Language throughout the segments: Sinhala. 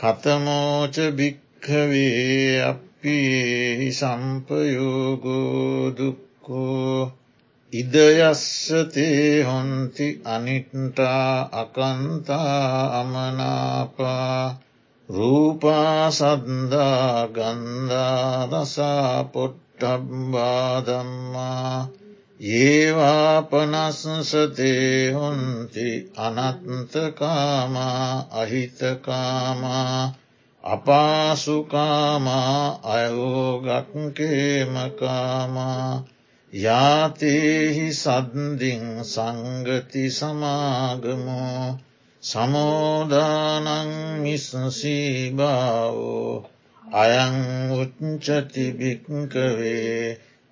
කතමෝච භික්කවේ අපි සම්පයෝගෝදුක්කෝ ඉදයස්සතේ හොන්ති අනිට්ටා අකන්තා අමනාපා රූපා සද්දා ගන්ධා රසා පොට්ටබ්බාදම්මා ඒවාපනස්සතේ හොන්ති අනත්තකාමා අහිතකාමා අපාසුකාමා අයෝගක්කේමකාමා යාතේහි සද්දිින් සංගති සමාගමෝ සමෝදානං මිස්සීභාවෝ අයං උච්චතිභික්කවේ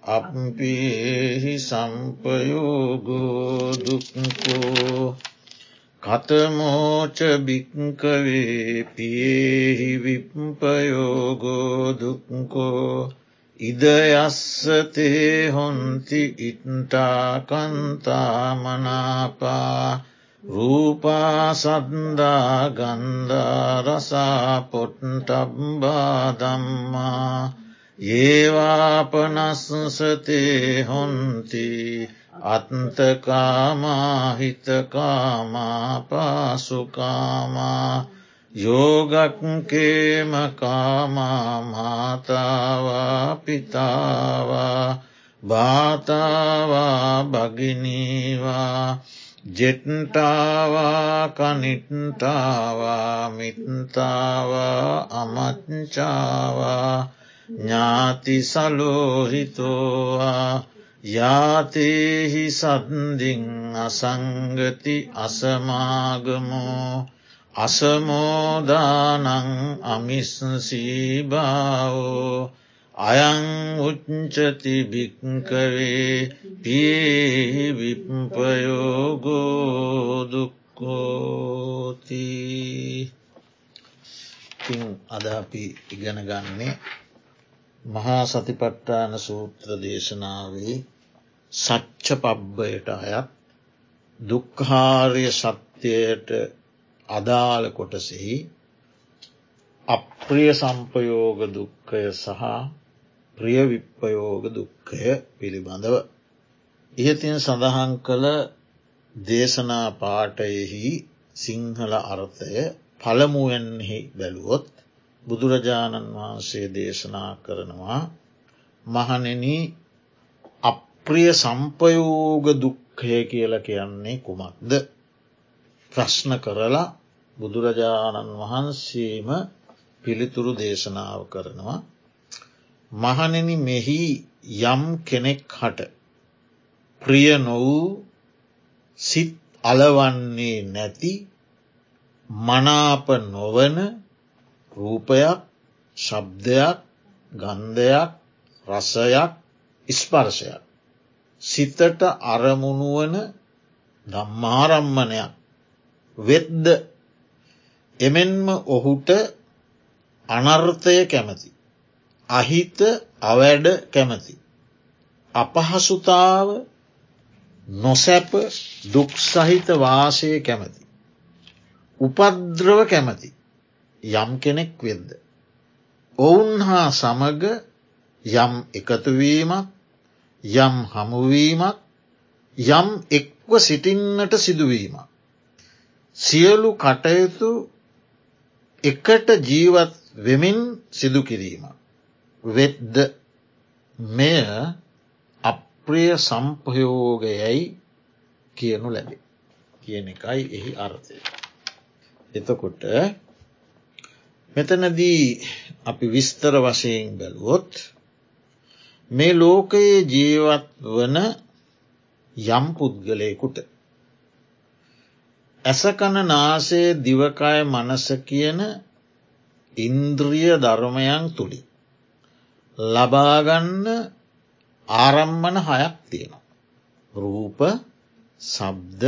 අපිහි සම්පයෝගෝදුක්කෝ කතමෝච භික්කවේ පියෙහි විප්පයෝගෝදුක්කෝ ඉදයස්සතේ හොන්ති ඉට්ටාකන්තාමනාපා රූපා සද්දා ගන්ධා රසා පොට්ටබ්බා දම්මා ඒවාපනස්සතේ හොන්ති අත්තකාමාහිතකාමා පාසුකාමා යෝගක්කේමකාමා මාතාවා පිතාවා භාතාවා භගිනීවා ජෙට්ටාවා කනිට්ටාවා මිත්තාවා අමච්චාවා ඥාති සලෝහිතෝවා යාතේහි සද්දිින් අසංගති අසමාගමෝ අසමෝදානං අමිස්සීභාවෝ අයං උච්චති භික්කවේ පියෙහි විප්පයෝගෝදුක්කෝති තිං අද අපි ඉගෙන ගන්නේ මහා සතිපට්ටාන සූත්‍ර දේශනාවේ සච්ච පබ්බයට අයත් දුක්හාරය සත්‍යයට අදාළ කොටසෙහි අප්‍රිය සම්පයෝග දුක්කය සහ ප්‍රිය විප්පයෝග දුක්කය පිළිබඳව. ඉහතින් සඳහන් කළ දේශනා පාටයෙහි සිංහල අර්ථය පළමුුවෙන්හි බැලුවොත් බුදුරජාණන් වහන්සේ දේශනා කරනවා මහනෙන අප්‍රිය සම්පයෝග දුක්කය කියල කියන්නේ කුමක්ද? ප්‍රශ්න කරලා බුදුරජාණන් වහන්සේම පිළිතුරු දේශනාව කරනවා. මහනෙන මෙහි යම් කෙනෙක් හට ප්‍රිය නොවූ සිත් අලවන්නේ නැති මනාප නොවන රූපයක් ශබ්දයක් ගන්ධයක් රසයක් ඉස්පර්ශයක් සිතට අරමුණුවන දම්මාරම්මනයක් වෙද්ද එමෙන්ම ඔහුට අනර්ථය කැමති. අහිත අවැඩ කැමති. අපහසුතාව නොසැප දුක්සහිත වාසය කැමති. උපද්‍රව කැමති යම් කෙනෙක් වෙද්ද. ඔවුන් හා සමග යම් එකතුවීමක් යම් හමුවීමක් යම් එක්ව සිටින්නට සිදුවීමක්. සියලු කටයුතු එකට ජීවත් වෙමින් සිදු කිරීම. වෙද්ද මෙය අප්‍රිය සම්පයෝගයයි කියනු ලැබේ. කියන එකයි එහි අර්ථය. එතකොට මෙතනදී අපි විස්තර වශයෙන් බැලුවොත් මේ ලෝකයේ ජීවත් වන යම් පුද්ගලයකුට ඇසකණ නාසේ දිවකය මනස කියන ඉන්ද්‍රිය ධර්මයන් තුළි. ලබාගන්න ආරම්මන හයක් තියෙනවා. රූප සබ්ද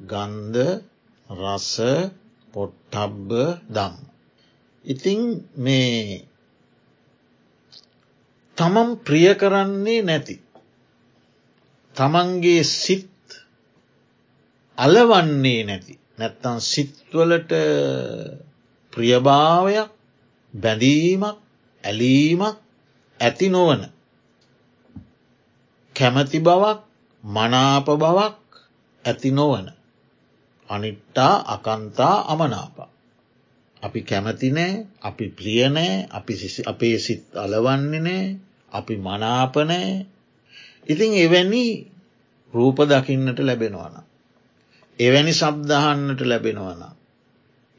ගන්ධ රස පොට්ටබ්බ දම්. ඉතිං මේ තමන් ප්‍රිය කරන්නේ නැති. තමන්ගේ සිත් අලවන්නේ නැති නැත්තන් සිත්වලට ප්‍රියභාවයක් බැඳීමක් ඇලීමක් ඇති නොවන කැමැති බවක් මනාප බවක් ඇති නොවන අනිට්ටා අකන්තා අමනාපා අපි කැමතිනෑ අපි ප්‍රියනෑ අපි අපේ සිත් අලවන්නේනෑ අපි මනාපනෑ ඉතින් එවැනි රූප දකින්නට ලැබෙනවන. එවැනි සබ්දහන්නට ලැබෙනවන.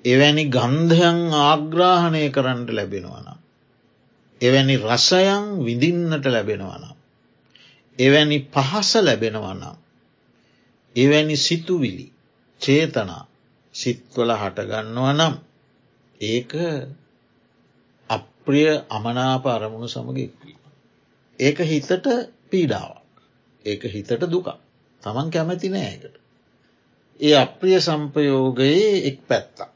එවැනි ගන්ධයන් ආග්‍රාහණය කරන්නට ලැබෙනවන. එවැනි රසයන් විඳින්නට ලැබෙනවන. එවැනි පහස ලැබෙනවනම්. එවැනි සිතුවිලි චේතනා සිත්වල හටගන්නවා නම් ඒක අප්‍රිය අමනාප අරමුණු සමඟ එක්වීම. ඒක හිතට පීඩාවක්. ඒක හිතට දුක. තමන් කැමැති නෑකට. ඒ අප්‍රිය සම්පයෝගයේ එක් පැත්තක්.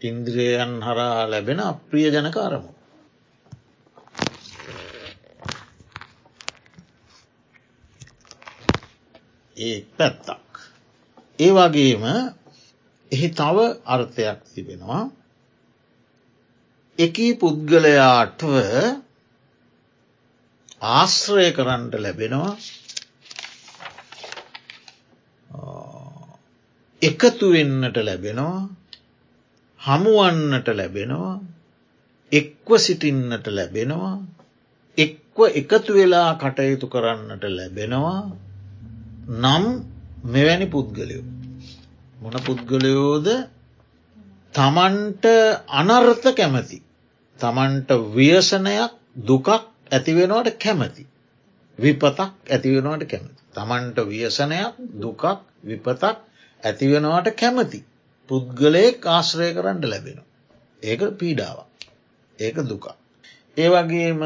ඉන්ද්‍රියයන් හරා ලැබෙන අප්‍රිය ජනක අරමු. ඒ පැත්තක්. ඒ වගේම එහි තව අර්ථයක් තිබෙනවා එකී පුද්ගලයාටව ආශ්‍රය කරන්නට ලැබෙනවා. එකතු වෙන්නට ලැබෙනවා. හමුවන්නට ලැබෙනවා. එක්ව සිටින්නට ලැබෙනවා. එක්ව එකතු වෙලා කටයුතු කරන්නට ලැබෙනවා. නම් මෙවැනි පුද්ගලයෝ. මොන පුද්ගලයෝද? තමන්ට අනර්ථ කැමති. තමන්ට ව්‍යසනයක් දුකක් ඇතිවෙනවට කැමති. විපතක් ඇතිවෙනවට කැමති. තමන්ට ව්‍යසනයක් දුකක් විපතක් ඇතිවෙනවට කැමති. පුද්ගලයෙක් ආශ්‍රය කරන්න ලැබෙන. ඒක පීඩාවක්. ඒක දුක. ඒ වගේම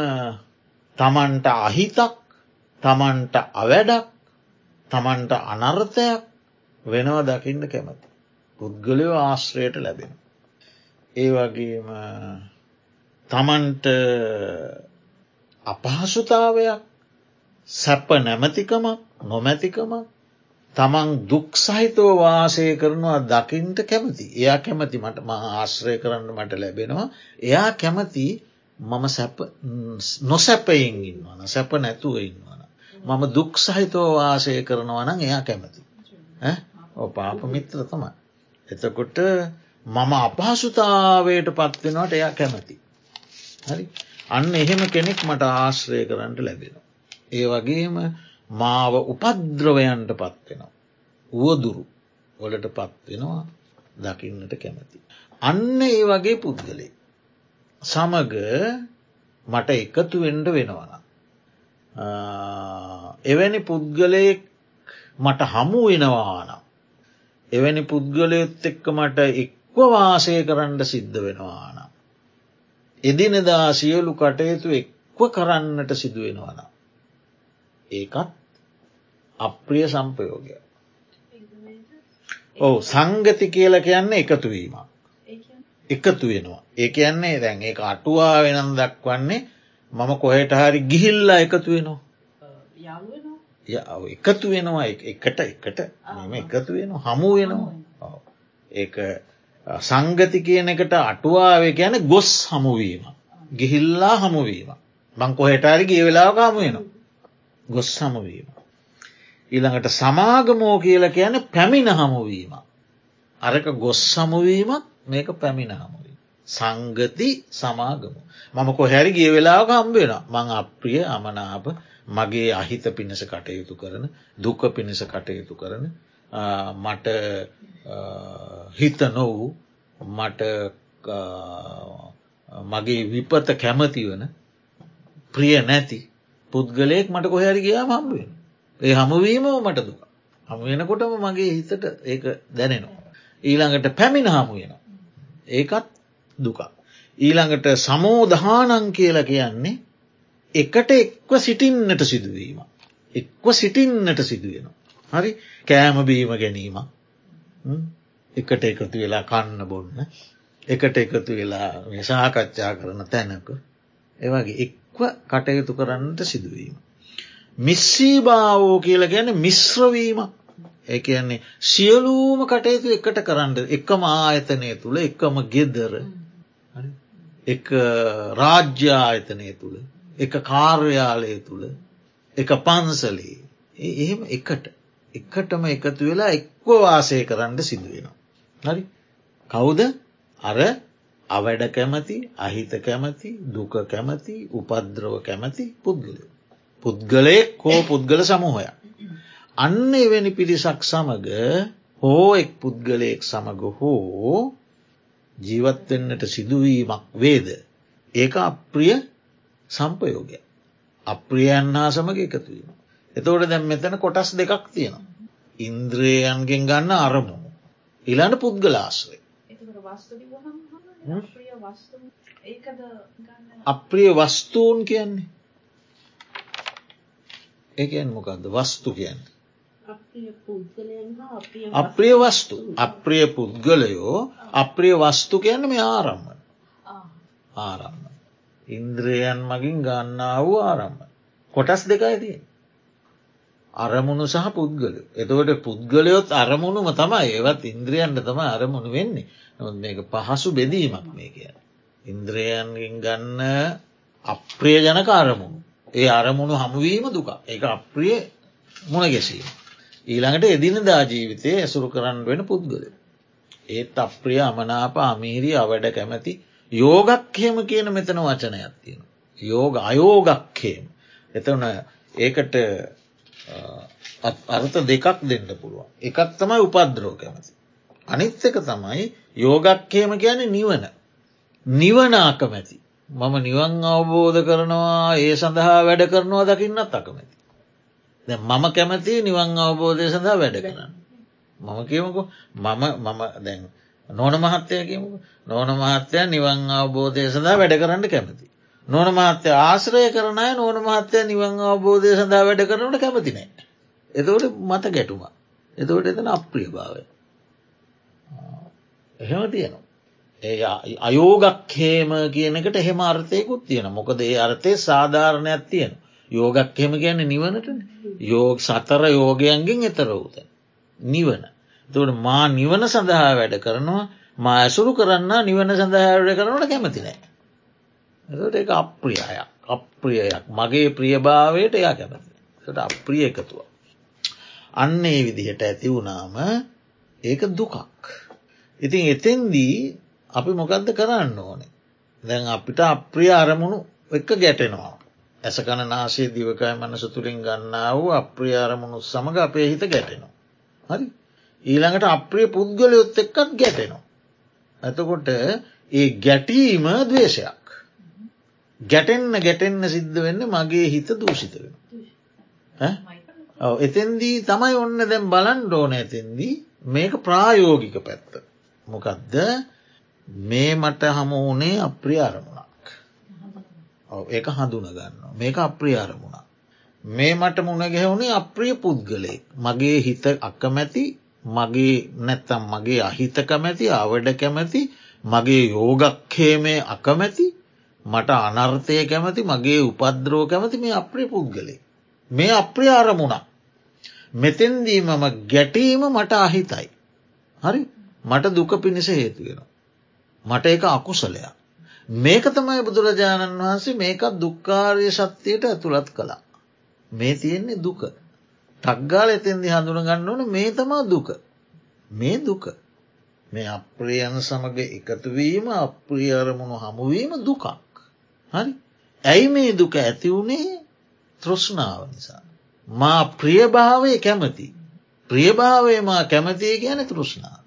තමන්ට අහිතක් තමන්ට අවැඩක් තමන්ට අනර්ථයක් වෙනව දකින්න කැමති. පුද්ගලයෝ ආශ්‍රයට ලැබෙන. ඒ වගේම තමන්ට අපහසුතාවයක් සැප නැමතිකමක් නොමැතිකමක් තමන් දුක් සහිතව වාසය කරනවා දකිින්ට කැමති. එයා කැමති මට ම ආශ්‍රය කරන්න මට ලැබෙනවා. එයා කැමති මම සැප නොසැපයෙන් ඉන්නවන සැප නැතුව ඉන්නවන. මම දුක් සහිතව වාසය කරනවනං එයා කැමති. පාප මිත්‍ර තමයි. එතකොට මම අපහසුතාවයට පත්වෙනවට එයා කැමති. හරි අන්න එහෙම කෙනෙක් මට ආශ්‍රය කරන්නට ලැබෙන. ඒ වගේම මාව උපද්‍රවයන්ට පත්වෙනවා. වුවදුරු වලට පත්වෙනවා දකින්නට කැමති. අන්න ඒ වගේ පුද්ගලේ. සමග මට එකතු වෙන්ඩ වෙනවන. එවැනි පුද්ගලයෙක් මට හමු වෙනවානම්. එවැනි පුද්ගලයොත් එක්ක මට එක්ව වාසය කරන්න සිද්ධ වෙනවානම්. එදිනෙදා සියලු කටයුතු එක්ව කරන්නට සිදුවෙනවන. ඒකත් අප්‍රිය සම්පයෝගය. ඔවු සංගති කියල කියන්නේ එකතුවීමක්. එකතු වෙනවා. ඒ කියන්නේ දැන් ඒ අටුවා වෙනම් දක්වන්නේ මම කොහෙට හරි ගිහිල්ල එකතු වෙනවා. එකතු වෙනවා එකට එකට මෙම එකතු වෙන හමු වෙනවා. ඒ සංගති කියන එකට අටුවාවේ ගැන ගොස් හමුවීම. ගිහිල්ලා හමුවීම. බංකො හෙටාරි ගිය වෙලාව හමු වෙන. ගොස් හමුවීම. ඊළඟට සමාගමෝ කියල කියන පැමිණ හමුවීම. අරක ගොස් සමුවීමක් මේක පැමිණ හමුවීම. සංගති සමාගම. මම කොහැරි ගිය වෙලාව හම්බෙන මං අප්‍රිය අමනාප මගේ අහිත පිණිස කටයුතු කරන දුක පිණිස කටයුතු කරන මට හිත නොවූ මට මගේ විපත කැමති වන ප්‍රිය නැති පුද්ගලයෙක් මට කොහැරි ගයා හම්බුවෙන. ඒ හමුවීම මට දුක. හමු වෙනකොටම මගේ හිතට ඒක දැනෙනවා. ඊළඟට පැමිණ හමුවෙන. ඒකත් දුක. ඊළඟට සමෝදහානං කියල කියන්නේ එකට එක්ව සිටින්නට සිදුවීම. එක්ව සිටින්නට සිදුවෙන. හරි? කෑමබීම ගැනීම. එකට එකතු වෙලා කන්න බොන්න. එකට එකතු වෙලා සාකච්ඡා කරන තැනක. ඒවගේ එක්ව කටයුතු කරන්නට සිදුවීම. මිස්සී භාවෝ කියල ගැන මිශ්‍රවීම ඒ කියන්නේ සියලූම කටයුතු එකට කරන්න. එකම ආයතනය තුළ එකම ගෙදර. එක රාජ්‍ය ආයතනය තුළ එක කාර්යාලය තුළ එක පන්සලේ එහෙම එකට එකටම එකතු වෙලා එක්ව වාසය කරන්න සිදුවෙනවා. හරි කවුද අර අවැඩ කැමති අහිත කැමති දුක කැමති උපද්‍රව කැමති පුද්ගලය. පුද්ගලයෙක් හෝ පුද්ගල සමූහය. අන්න එවැනි පිරිසක් සමඟ හෝ එක් පුද්ගලයෙක් සමඟ හෝ ජීවත්වෙන්නට සිදුවීමක් වේද. ඒක අප්‍රිය සම්පයෝගය. අප්‍රියයන් හා සමඟ එකතුවීම. එතවට දැම් මෙතන කොටස් දෙකක් තියෙනවා. ඉන්ද්‍රයන්ගෙන් ගන්න අරමුණු. ඉලාට පුද්ගලාශ්‍රය. අප්‍රිය වස්තුූන් කියන්නේ ඒකෙන් මොකක්ද වස්තු කියන්න. අප්‍රිය වස්තු අප්‍රිය පුද්ගලයෝ අප්‍රිය වස්තු කියන්න මේ ආරම්ම ආරම්ම. ඉන්ද්‍රයන් මගින් ගන්නා වූ ආරම්ම. කොටස් දෙකයි තිය. අරමුණු සහ පුද්ගල. එතවට පුද්ගලයොත් අරමුණුම තමයි ඒවත් ඉන්ද්‍රියන්ට තම අරමුණු වෙන්නේ නො මේක පහසු බෙදීමක් මේ කිය. ඉන්ද්‍රයන්ගෙන් ගන්න අප්‍රිය ජනක අරමුණු. ඒ අරමුණු හමුවීම දුක ඒ අප්‍රිය මුණ ගැසීම. ඊළඟට එදිනදා ජීවිතය ඇසුරු කරන්න වෙන පුද්ගල. ඒත් අප්‍රිය අමනාප අමීරී අවැඩ කැමැති යෝගක්හෙම කියන මෙතන වචනයක් තියෙන. යෝග අයෝගක්හේම. එතන ඒකට අර්ථ දෙකක් දෙන්න පුළුවන්. එකක් තමයි උපද්‍රෝ කැමති. අනිත් එක තමයි යෝගක්කේම කියන නිවන. නිවනාකමැති. මම නිවන් අවබෝධ කරනවා ඒ සඳහා වැඩ කරනවා දකින්නත් අකමැති. දැ මම කැමති නිවන් අවබෝධය සඳහා වැඩ කරන්න. මම කියමකු මම මම දැන් නොන මහත්තය කියමු නොන මහත්තය නිවන් අවබෝධය සඳහා වැඩ කරන්න කැමති. නොන මහත්‍ය ආශ්‍රය කරනය නොන මහත්තය නිවන් අවබෝධය සඳහා වැඩ කරනට කැමතිනෑ. එතවට මත ගැටුම. එතවට එතන අප්‍රිය භාවය. එහෙම තියෙනවා. ඒ අයෝගක්හේම කියනකට එහෙම අර්ථයකුත් තියෙන මොකද ඒ අර්ථය සාධාරණයක් තියෙන. යෝගක්හෙම ගැන්න නිවනට යෝග සතර යෝගයන්ගෙන් එතර වූත. නිවන. තුට මා නිවන සඳහා වැඩ කරනවා මා ඇසුරු කරන්න නිවන සඳහා වැඩ කරනට කැමතිනෑ. එතට එක අප්‍රියයක් අප්‍රියයක් මගේ ප්‍රියභාවයට එයා කැමති. ට අප්‍රිය එකතුව. අන්න ඒ විදිහට ඇති වුණාම ඒක දුකක්. ඉතින් එතෙන්දී අපි මොකක්ද කරන්න ඕනේ. දැන් අපිට අප්‍රිය අරමුණු එක ගැටෙනවා. ඇසකන නාසේ දිවකයි මනස තුළින් ගන්නා වූ අප්‍රිය අරමුණු සමඟ අපේ හිත ගැටෙනවා. හරි ඊළඟට අප්‍රිය පුද්ගලයොත් එක්කත් ගැටෙනවා. ඇතකොට ඒ ගැටීම දවේශයක්. ගැටෙන්න ගැටෙන්න සිද්ධ වෙන්න මගේ හිත දූෂිත වෙන. එතෙන්දී තමයි ඔන්න දැම් බලන් ඩෝන ඇතෙන්දී මේක ප්‍රායෝගික පැත්ත. මොකක්ද මේ මට හමුවනේ අප්‍රිය අරමුණක්. ඒක හඳුන ගන්න. මේක අප්‍රිය අරමුණක්. මේ මට මුණගැහුණේ අප්‍රිය පුද්ගලයෙක්. මගේ හිත අකමැති මගේ නැත්තම් මගේ අහිත කැමැති අවඩ කැමැති මගේ යෝගක්හේමේ අකමැති මට අනර්ථය කැමති මගේ උපද්‍රෝ කැමති මේ අප්‍රිය පුද්ගලේ. මේ අප්‍රිය අරමුණක්. මෙතෙන්දී මම ගැටීම මට අහිතයි. හරි මට දුක පිණිස හේතුවෙනවා. මට එක අකුසලයක්. මේක තමයි බුදුරජාණන් වහන්සේ මේකත් දුක්කාරය ශක්තියට ඇතුළත් කළා. මේ තියෙන්නේ දුක. ටක්ගාල එතෙන්දි හඳුන ගන්න ඕන මේ තමා දුක. මේ දුක. මේ අප්‍රියන් සමඟ එකතුවීම අප්‍රිය අරමුණු හමුවීම දුකක්. හරි ඇයි මේ දුක ඇති වුණේ තෘෂ්ණාව නිසා. මා ප්‍රියභාවය කැමති. ප්‍රියභාවය මා කැමතිය ගැන තෘෂ්ණාව.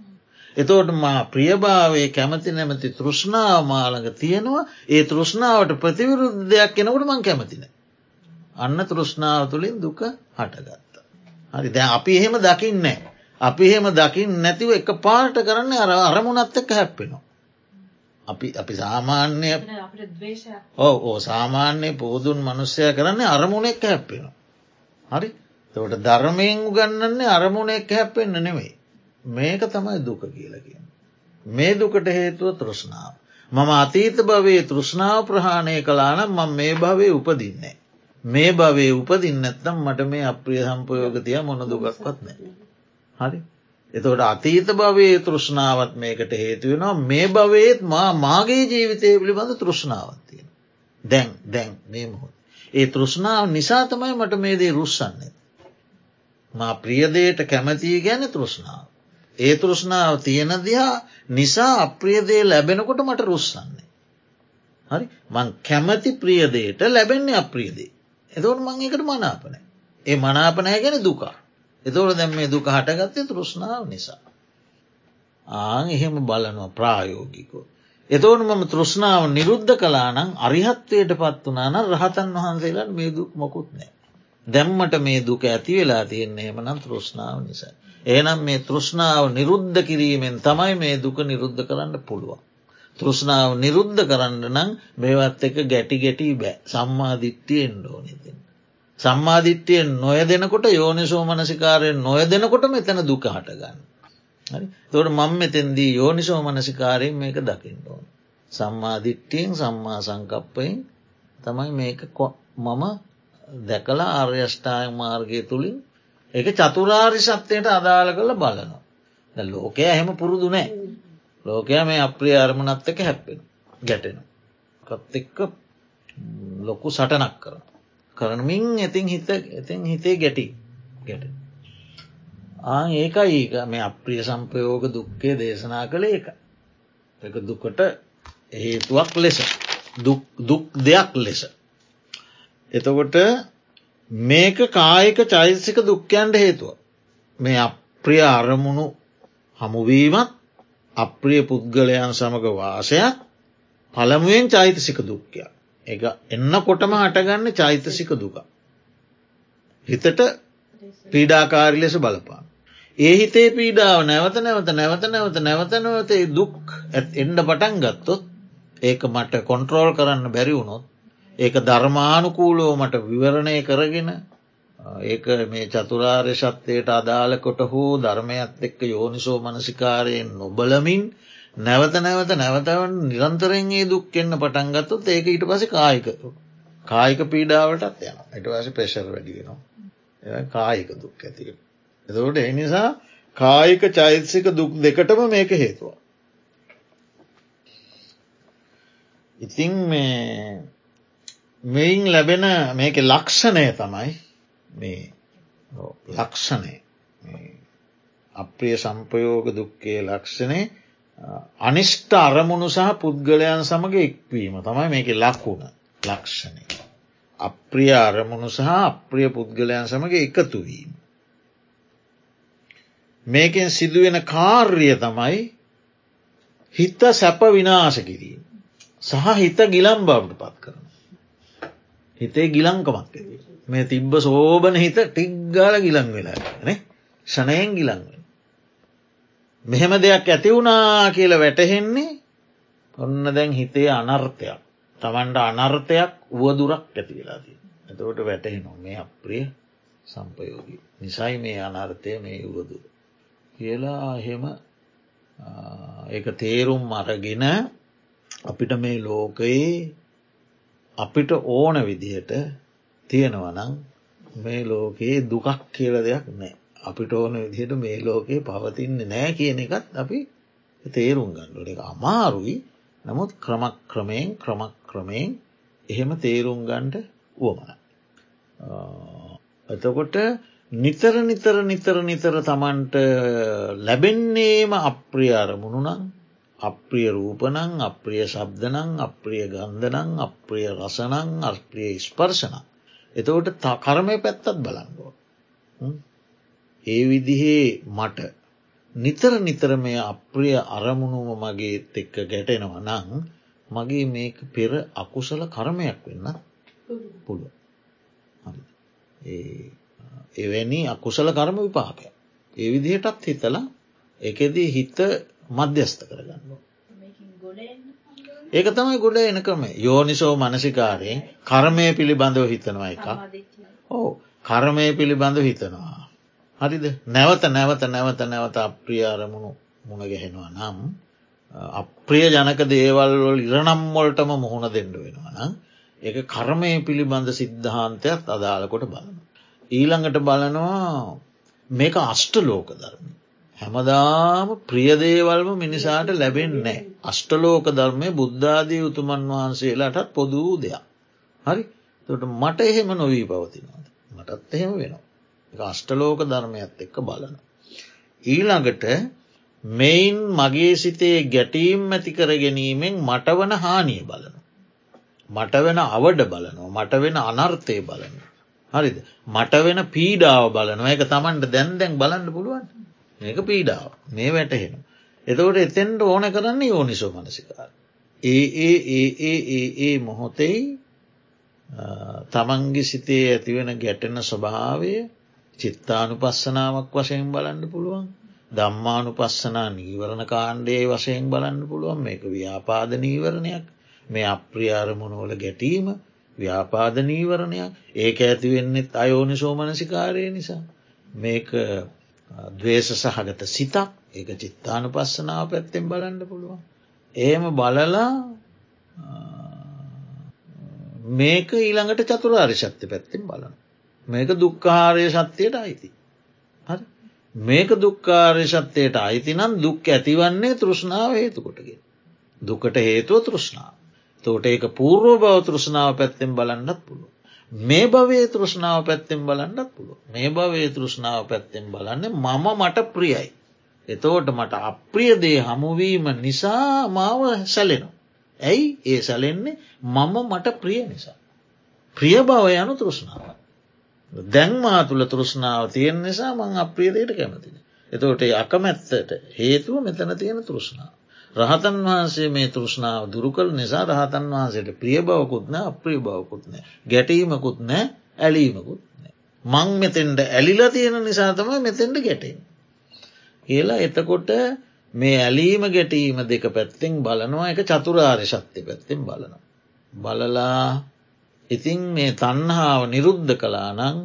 එතෝට මා ප්‍රියභාවේ කැමති නැමති තෘෂ්ණාව මාළඟ තියෙනවා ඒ තෘෂ්ණාවට ප්‍රතිවිරුද්ධ දෙයක් කෙනකට මං කැමතින. අන්න තෘෂ්ණාව තුළින් දුක හටගත්ත. හරි දැ අපි එහෙම දකින්නේ. අපි එහෙම දකිින් නැතිව එක පාට කරන්න අර අරමුණත් එක්ක හැප්පෙනවා. අපි අපි සාමාන්‍ය ඕ ඕ සාමාන්‍ය පෝදුන් මනුස්සය කරන්නේ අරමුණ එක්ක හැප්පෙනවා. හරි තවට ධර්මයෙන් උගන්නන්නේ අරමුණ එක් හැප්පෙන්න්න නෙවෙයි. මේක තමයි දුක කියලකින්. මේ දුකට හේතුව තෘෂ්ණාව. මම අතීත භවේ තෘෂ්ණාව ප්‍රහාණය කලානම් මං මේ භවේ උපදින්නේ. මේ භවේ උපදින්න ඇත්තම් මට මේ අප්‍රිය සම්පයෝගතිය මොන දුකක්වත් නෑ. හරි එතකොට අතීත භවයේ තෘෂ්ණාවත් මේකට හේතුවෙනවා මේ භවයේත් මා මාගේ ජීවිතය පිළිබඳ තෘෂ්ණාවත්තියෙන. දැන් දැන් මේ මොහොත්. ඒ තෘෂ්ණාව නිසා තමයි මට මේදේ රුස්සන්නේ. මා ප්‍රියදයට කැමතිී ගැන තෘෂ්ණාව. ඒ තෘෂ්ණාව තියෙන දිහා නිසා අප්‍රියදේ ලැබෙනකොට මට රුස්සන්නේ. හරි මං කැමති ප්‍රියදයට ලැබෙන්නේ අප්‍රියදේ. එතවට මං එකට මනාපනෑ. ඒ මනාපනෑ ගැන දුකා. එතවට දැම් මේ දුක හටගත්තේ තෘෂ්ණාව නිසා. ආ එහෙම බලනවා ප්‍රායෝගිකෝ. එතවට මම තෘෂ්ණාව නිරුද්ධ කලානං අරිහත්වයට පත් වනාන රහතන් වහන්සේලාට මේ දුක් මොකුත් නෑ. දැම්මට මේ දුක ඇති වෙලා තියෙන්නේ එමනම් තෘෂ්ණාව නිසා. ඒනම් මේ තෘෂ්ණාව නිරුද්ධ කිරීමෙන් තමයි මේ දුක නිරුද්ධ කරන්න පුළුවන්. තෘෂ්ණාව නිරුද්ධ කරන්න නම් මේවත් එක ගැටි ගැටි බෑ සම්මාධිත්‍යයෙන් ඕනිතින්. සම්මාධිත්‍යයෙන් නොය දෙනකොට යෝනිසෝ මනසිකාරයෙන් නොය දෙනකොට මෙතන දුක හටගන්න. තොට මං මෙතෙන්දී යෝනිසෝ මනසිකාරයෙන් මේක දකිින් ඕන. සම්මාධිට්ටියෙන් සම්මා සංකප්පයෙන් තමයි මේක මම දැකලා ආර්යෂ්ඨාය මාර්ගය තුළින් එක චතුරාරි සත්‍යයට අදාළ කළ බලනවා. ලෝකය එහෙම පුරුදු නෑ. ලෝකයා මේ අප්‍රිය අරමුණත් එක හැප්පෙන ගැටෙන. කත් එක්ක ලොකු සටනක් කරන. කරනමින් ඉතින් හිත ඉතින් හිතේ ගැටි ගැට. ආ ඒකයි මේ අප්‍රිය සම්පයෝග දුක්කේ දේශනා කළ ඒක. එක දුකට හේතුවක් ලෙස දුක් දෙයක් ලෙස. එතකොට මේක කායක චෛතසික දුක්කයන්ට හේතුව. මේ අප්‍රිය අරමුණු හමුවීමත් අප්‍රිය පුද්ගලයන් සමඟ වාසයක් පළමුුවෙන් චෛතසික දුක්කයක්. එක එන්න කොටම හටගන්න චෛතසික දුක. හිතට පීඩාකාරි ලෙස බලපාන. ඒ හිතේ පීඩාව නැවත නැවත නැවත නැවත නැවත නැවතේ දුක් එන්ඩ පටන් ගත්තොත් ඒක මට කොන්ට්‍රෝල් කරන්න බැරි වුණොත් ඒක ධර්මානුකූලෝ මට විවරණය කරගෙන ඒක මේ චතුරාර්ය ශත්වයට අදාළකොට හෝ ධර්මයත් එක්ක යෝනිසෝ මනසිකාරයෙන් නොබලමින් නැවත නැවත නැවතවන් නිරන්තරෙන්ගේ දුක් එන්න පටන්ගත්තුත් ඒක ඊට පස කායික කායික පීඩාවටත් යන එට වස ප්‍රේශර් වැඩිගෙනවා කායික දුක් ඇතික. එතකොට එනිසා කායික චෛතසික දුක් දෙකටම මේක හේතුව. ඉතිං මේ මෙයින් ලැබෙන මේක ලක්ෂණය තමයි මේ ලක්ෂණය අප්‍රිය සම්පයෝග දුක්කේ ලක්ෂණය අනිෂ්ට අරමුණු සහ පුද්ගලයන් සමඟ එක්වීම තමයි මේක ලක්වුණ ලක්ෂණය. අප්‍රිය අරමුණු සහ අප්‍රිය පුද්ගලයන් සමඟ එකතුවීම. මේකෙන් සිදුවෙන කාර්ය තමයි හිත සැප විනාශ කිරීම. සහ හිත ගිලම් බවට පත් කරන. හිතේ ගිලංකමක් මේ තිබ්බ සෝබන හිත ටික්ගාල ගිලං වෙලා නේ ෂණයෙන් ගිලංවෙන. මෙහෙම දෙයක් ඇති වුණා කියල වැටහෙන්නේ ඔන්න දැන් හිතේ අනර්ථයක් තමන්ට අනර්ථයක් වුවදුරක් ඇති වෙලාදී. ඇතවට වැටහෙනවා මේ අප්‍රිය සම්පයෝගී. නිසයි මේ අනර්ථය මේ වුවදුර. කියලා එහෙම ඒ තේරුම් අරගෙන අපිට මේ ලෝකයේ අපිට ඕන විදිහට තියෙනවනං මේ ලෝකයේ දුකක් කියල දෙයක් නෑ. අපිට ඕන විදිහට මේ ලෝකයේ පවතින්න නෑ කියන එකත් අපි තේරුම් ගන්නඩ එක අමාරුයි නමුත් ක්‍රමක් ක්‍රමයෙන් ක්‍රමක් ක්‍රමයෙන් එහෙම තේරුම් ගන්ඩ වුවමන. එතකොට නිතර නිතර නිතර නිතර තමන්ට ලැබෙන්නේම අප්‍රිය අරමුණුනං අප්‍රිය රූපනං අප්‍රිය ශබ්දනං අප්‍රිය ගන්ධනං අප්‍රිය රසනං අර්ප්‍රිය ස්පර්ශන. එතකොට කර්මය පැත්තත් බලන්ගෝ. ඒ විදිහේ මට නිතර නිතර මේ අප්‍රිය අරමුණුම මගේ එක්ක ගැටෙනව නං මගේ මේක පෙර අකුසල කරමයක් වෙන්න පුළුව. එවැනි අකුසල කරම විපාකය. ඒ විදිහටත් හිතලා එකදී හිත මධ්‍යස්ත කරගන්න. ඒක තමයි ගොඩ එනකම යෝනිසෝ මනසිකාරයෙන් කර්මය පිළිබඳව හිතනවා එක. ඕ කර්මය පිළිබඳව හිතනවා. හරිද නැවත නැවත නැවත නැවත අප්‍රිය අරමුණු මුණ ගැහෙනවා නම් අප්‍රිය ජනක දේවල් වල ඉරනම්වොල්ටම මුහුණ දෙන්න වෙනවා නම් ඒක කර්මය පිළිබඳ සිද්ධාන්තයක් අදාළකොට බලන. ඊළඟට බලනවා මේක අෂ්ට ලෝක ධර්ම. හැමදාම ප්‍රියදේවල්ම මිනිසාට ලැබෙන්නේ අෂ්ටලෝක ධර්මය බුද්ධාදී උතුමන් වහන්සේලාටත් පොදූ දෙයක්. හරි තොට මට එහෙම නොවී පවතිනවාද. මටත් එහෙම වෙනවා. අෂ්ටලෝක ධර්මයත් එක්ක බලන. ඊළඟට මෙයින් මගේ සිතේ ගැටීම් ඇති කර ගැනීමෙන් මට වන හානිය බලන. මට වෙන අවඩ බලනවා මට වෙන අනර්ථය බලන. හරිද මට වෙන පීඩාව බලනවා එක තමන්ට දැන් දැන් බලන්න පුළුවන් මේක පීඩාව. මේ වැටහෙන. එතකොට එතෙන්ට ඕන කරන්න යෝනිසෝ මනසිකාර. ඒ ඒ ඒ ඒ ඒ ඒ මොහොතෙයි තමන්ගේ සිතේ ඇතිවෙන ගැටෙන ස්වභාවය චිත්තානු පස්සනාවක් වශයෙන් බලන්න පුළුවන්. දම්මානු පස්සනා නීවරණ කාණ්ඩයේ වශයෙන් බලන්න පුළුවන්. මේක ව්‍යාපාද නීවරණයක්. මේ අප්‍රියාරමුණවල ගැටීම ව්‍යාපාද නීවරණයක්. ඒක ඇතිවෙන්නෙත් අයෝනි සෝමනසිකාරය නිසා. මේක දවේශ සහගත සිතක් ඒක චිත්තානු පස්සනාව පැත්තෙන් බලන්න පුළුවන්. එහෙම බලලා මේක ඊළඟට චතුරාර්ය ශක්ති පැත්තෙන් බලන. මේක දුක්කාරය සත්‍යයට අයිති. හරි මේක දුක්කාරය සත්‍යයට අයිති නම් දුක් ඇතිවන්නේ තෘෂ්ණාව හේතුකොටගෙන. දුකට හේතුව තෘෂ්ණාව. තෝට ඒක පූර්ව බව තෘෂ්ණාව පැත්තෙන් බලන්නත් පුළුව. මේ භවේ තෘෂ්ණාව පැත්තෙන් බලන්නත් පුළුව. මේ භවේ තෘෂ්ණාව පැත්තෙන් බලන්නේ මම මට ප්‍රියයි. එතෝට මට අප්‍රියදේ හමුවීම නිසා මාව සැලෙනවා. ඇයි ඒ සැලෙන්නේ මම මට ප්‍රිය නිසා. ප්‍රිය බව යනු තෘෂ්ණාව. දැන්මා තුළ තෘෂ්ණාව තියෙන් නිසා මං අප්‍රියදයට කැමතින. එතෝට අකමැත්තට හේතුව මෙතන තියෙන තෘෂ්ණාව. රහතන් වහන්සේ මේ තෘෂ්ණාව දුරු කළ නිසා රහතන් වහන්සේට ප්‍රිය බවකුත්න අප්‍රිය බවකුත්න ගැටීමකුත් නෑ ඇලීමකුත් නෑ. මං මෙතෙන්ට ඇලිල තියෙන නිසා තම මෙතෙන්ට ගැටීම. කියලා එතකොට මේ ඇලීම ගැටීම දෙක පැත්තෙන් බලනවා එක චතුරාර්ය ශක්ති පැත්තෙන් බලන. බලලා ඉතින් මේ තන්හාාව නිරුද්ධ කලා නං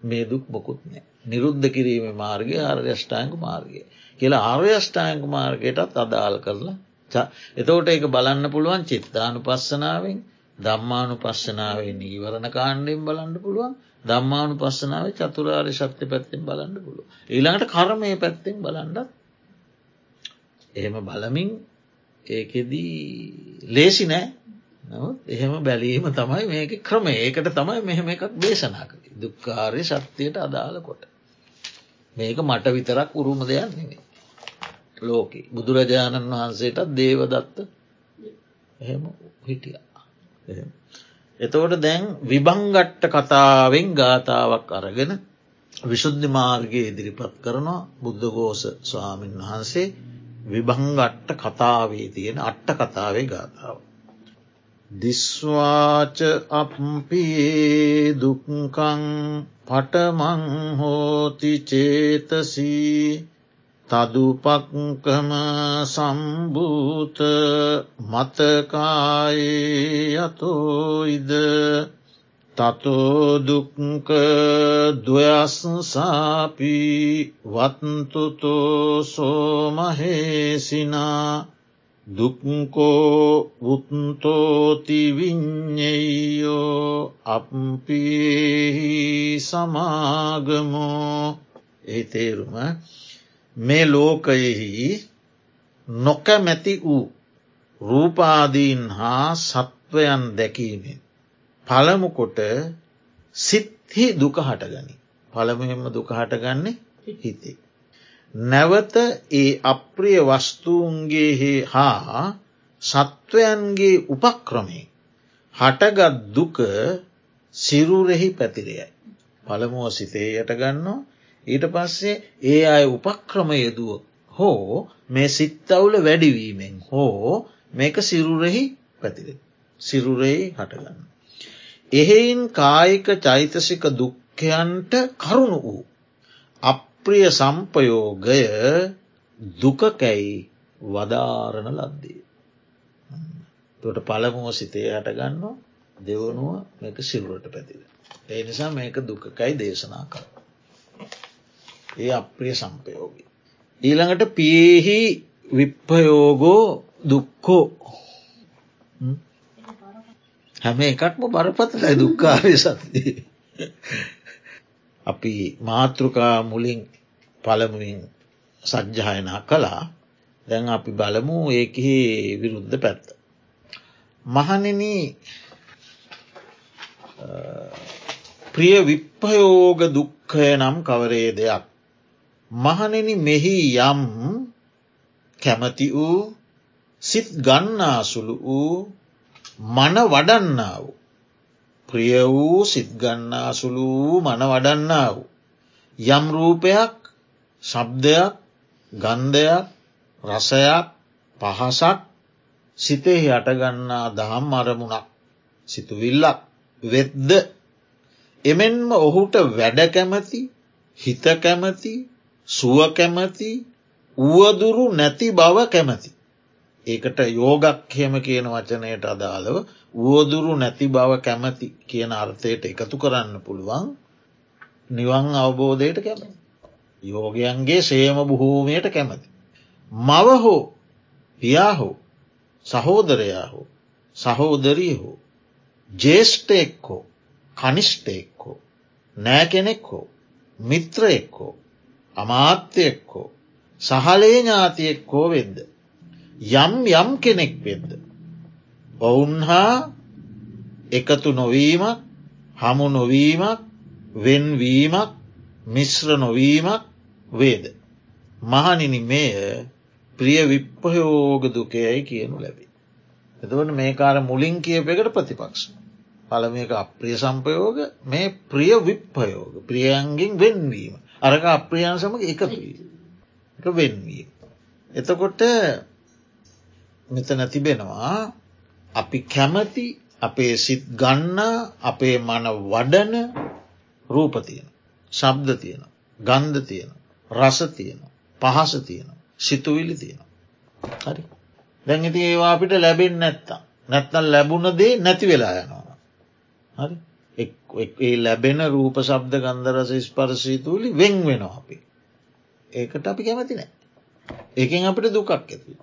මේ දුක් මොකුත් නෑ. නිරුද්ධ කිරීම මාර්ගය ආර්යෂ්ඨායක මාර්ගය. කියලා ආර්යෂ්ඨායක මාර්ගයටත් අදාල් කරලා එතෝට ඒක බලන්න පුළුවන් චිත්තානු පස්සනාවෙන් දම්මානු පස්සනාවේ නීවරණ කාණ්ඩෙන් බලන්න පුළුවන් දම්මානු පස්සනාව චතුරාර්ය ශක්ති පැත්තෙන් බලන්න පුළුව. ඊළඟට කරමය පැත්තෙන් බලන්නත් එහෙම බලමින් ඒකෙදී ලේසි නෑ නවත් එහෙම බැලීම තමයි මේක ක්‍රම ඒකට තමයි මෙහෙම එකක් දේශනා කළ දුක්කාරය ශක්තියට අදාළ කොට. මේක මට විතරක් උරුම දෙයක් නෙවේ. ලෝක බුදුරජාණන් වහන්සේටත් දේවදත්ත එහෙම හිටිය. එතවට දැන් විබංගට්ට කතාවෙන් ගාථාවක් අරගෙන විශුද්ධි මාර්ගයේ ඉදිරිපත් කරනවා බුද්ධගෝස ස්වාමීන් වහන්සේ විභංගට්ට කතාවේ තියෙන අට්ට කතාවේ ගාථාව. දිස්වාච අපපියේ දුක්කං පටමං හෝති චේතසී තදුපක්කම සම්භූත මතකායේ යතෝයිද? තතෝදුක්ක දවයස්සාපි වත්තුතෝ සෝමහේසිනා දුක්කෝ උත්තෝතිවිඤ්ඤයෝ අපපියෙහි සමාගමෝ. ඒ තේරුම මේ ලෝකයෙහි නොකැමැති වූ රූපාදීන් හා සත්වයන් දැකීමෙන් පළමුකොට සිත්හි දුක හටගනි. පළමුහෙම දුක හටගන්නේ හිතේ. නැවත ඒ අප්‍රිය වස්තුූන්ගේ හා සත්වයන්ගේ උපක්‍රමේ හටගත් දුක සිරුරෙහි පැතිරයයි. පළමුුව සිතේ යටගන්නවා ඊට පස්සේ ඒ අය උපක්‍රමයදුව හෝ මේ සිත්තවුල වැඩිවීමෙන් හෝ මේක සිරුරෙහි පැතිර සිරුරෙහි හටගන්න. එහෙයින් කායික චෛතසික දුක්ඛයන්ට කරුණු වූ. අප්‍රිය සම්පයෝගය දුකකැයි වදාරණ ලද්දේ. තොට පළමුුව සිතේ හටගන්නවා දෙවනුව මේක සිරුරට පැතිර. ඒ නිසා මේක දුකකයි දේශනා කර. ඒ අප්‍රිය සම්පයෝගී. ඊළඟට පියෙහි විප්පයෝගෝ දුක්කෝ හැම එකක්ම බරපතලයි දුක්කාරය සත්තිය. අපි මාතෘකා මුලින් පළමුුවෙන් සජ්්‍යායනා කළා දැන් අපි බලමු ඒකෙහි විරුද්ධ පැත්ත. මහනෙන ප්‍රිය විප්පයෝග දුක්කය නම් කවරේ දෙයක්. මහනෙන මෙහි යම් කැමති වූ සිත් ගන්නාසුළු වූ මන වඩන්නා වූ. ප්‍රිය වූ සිත් ගන්නාසුළු වූ මන වඩන්නා වූ. යම් රූපයක් ශබ්දයක් ගන්ධයක් රසයක් පහසක් සිතෙහි අටගන්නා දහම් අරමුණක් සිතුවිල්ලක් වෙද්ද එමෙන්ම ඔහුට වැඩ කැමති හිත කැමති සුව කැමති වුවදුරු නැති බව කැමති. ඒකට යෝගක් හෙම කියන වචනයට අදාළව වුවදුරු නැති බව කැමති කියන අර්ථයට එකතු කරන්න පුළුවන් නිවන් අවබෝධයට කැමති. යෝගයන්ගේ සේම බොහෝමයට කැමති. මව හෝ පියා හෝ සහෝදරයා හෝ සහෝදරී හෝ ජේෂ්ඨයෙක් හෝ කනිෂ්ටයෙක් හෝ නෑ කෙනෙක් හෝ මිත්‍රයෙක් හෝ අමාත්‍යයෙක් හෝ සහලේ ඥාතියෙක් හෝ වෙද්ද. යම් යම් කෙනෙක් වෙද්ද. ඔවුන් හා එකතු නොවීමක් හමු නොවීමක් වෙන්වීමක් මිශ්‍ර නොවීමක් වේද. මහනිනි මේය ප්‍රිය විප්පයෝග දුකයයි කියනු ලැබේ. එතවට මේකාර මුලින් කියප එකට ප්‍රතිපක්ෂ. පළමක අප්‍රිය සම්පයෝග මේ ප්‍රිය විප්පයෝග ප්‍රියයන්ගෙන් වෙන්වීම. අරක අප්‍රියන් සමඟ එක වෙන්වීම. එතකොට මෙතන තිබෙනවා අපි කැමති අපේ සිත් ගන්නා අපේ මන වඩන රූප තියෙන. ශබ්ද තියෙන. ගන්ධ තියෙන. රස තියෙන. පහස තියෙන. සිතුවිලි තියෙන. හරි. දැන් ඉති ඒවා අපිට ලැබෙන් නැත්තා. නැත්තල් ලැබුණ දේ නැති වෙලා යනවා. හරි ඒ ලැබෙන රූප සබ්ද ගන්දරස ස්පරසී තුළි වෙන් වෙනවා අපි. ඒකට අපි කැමති නෑ. ඒකෙන් අපිට දුකක් ඇති.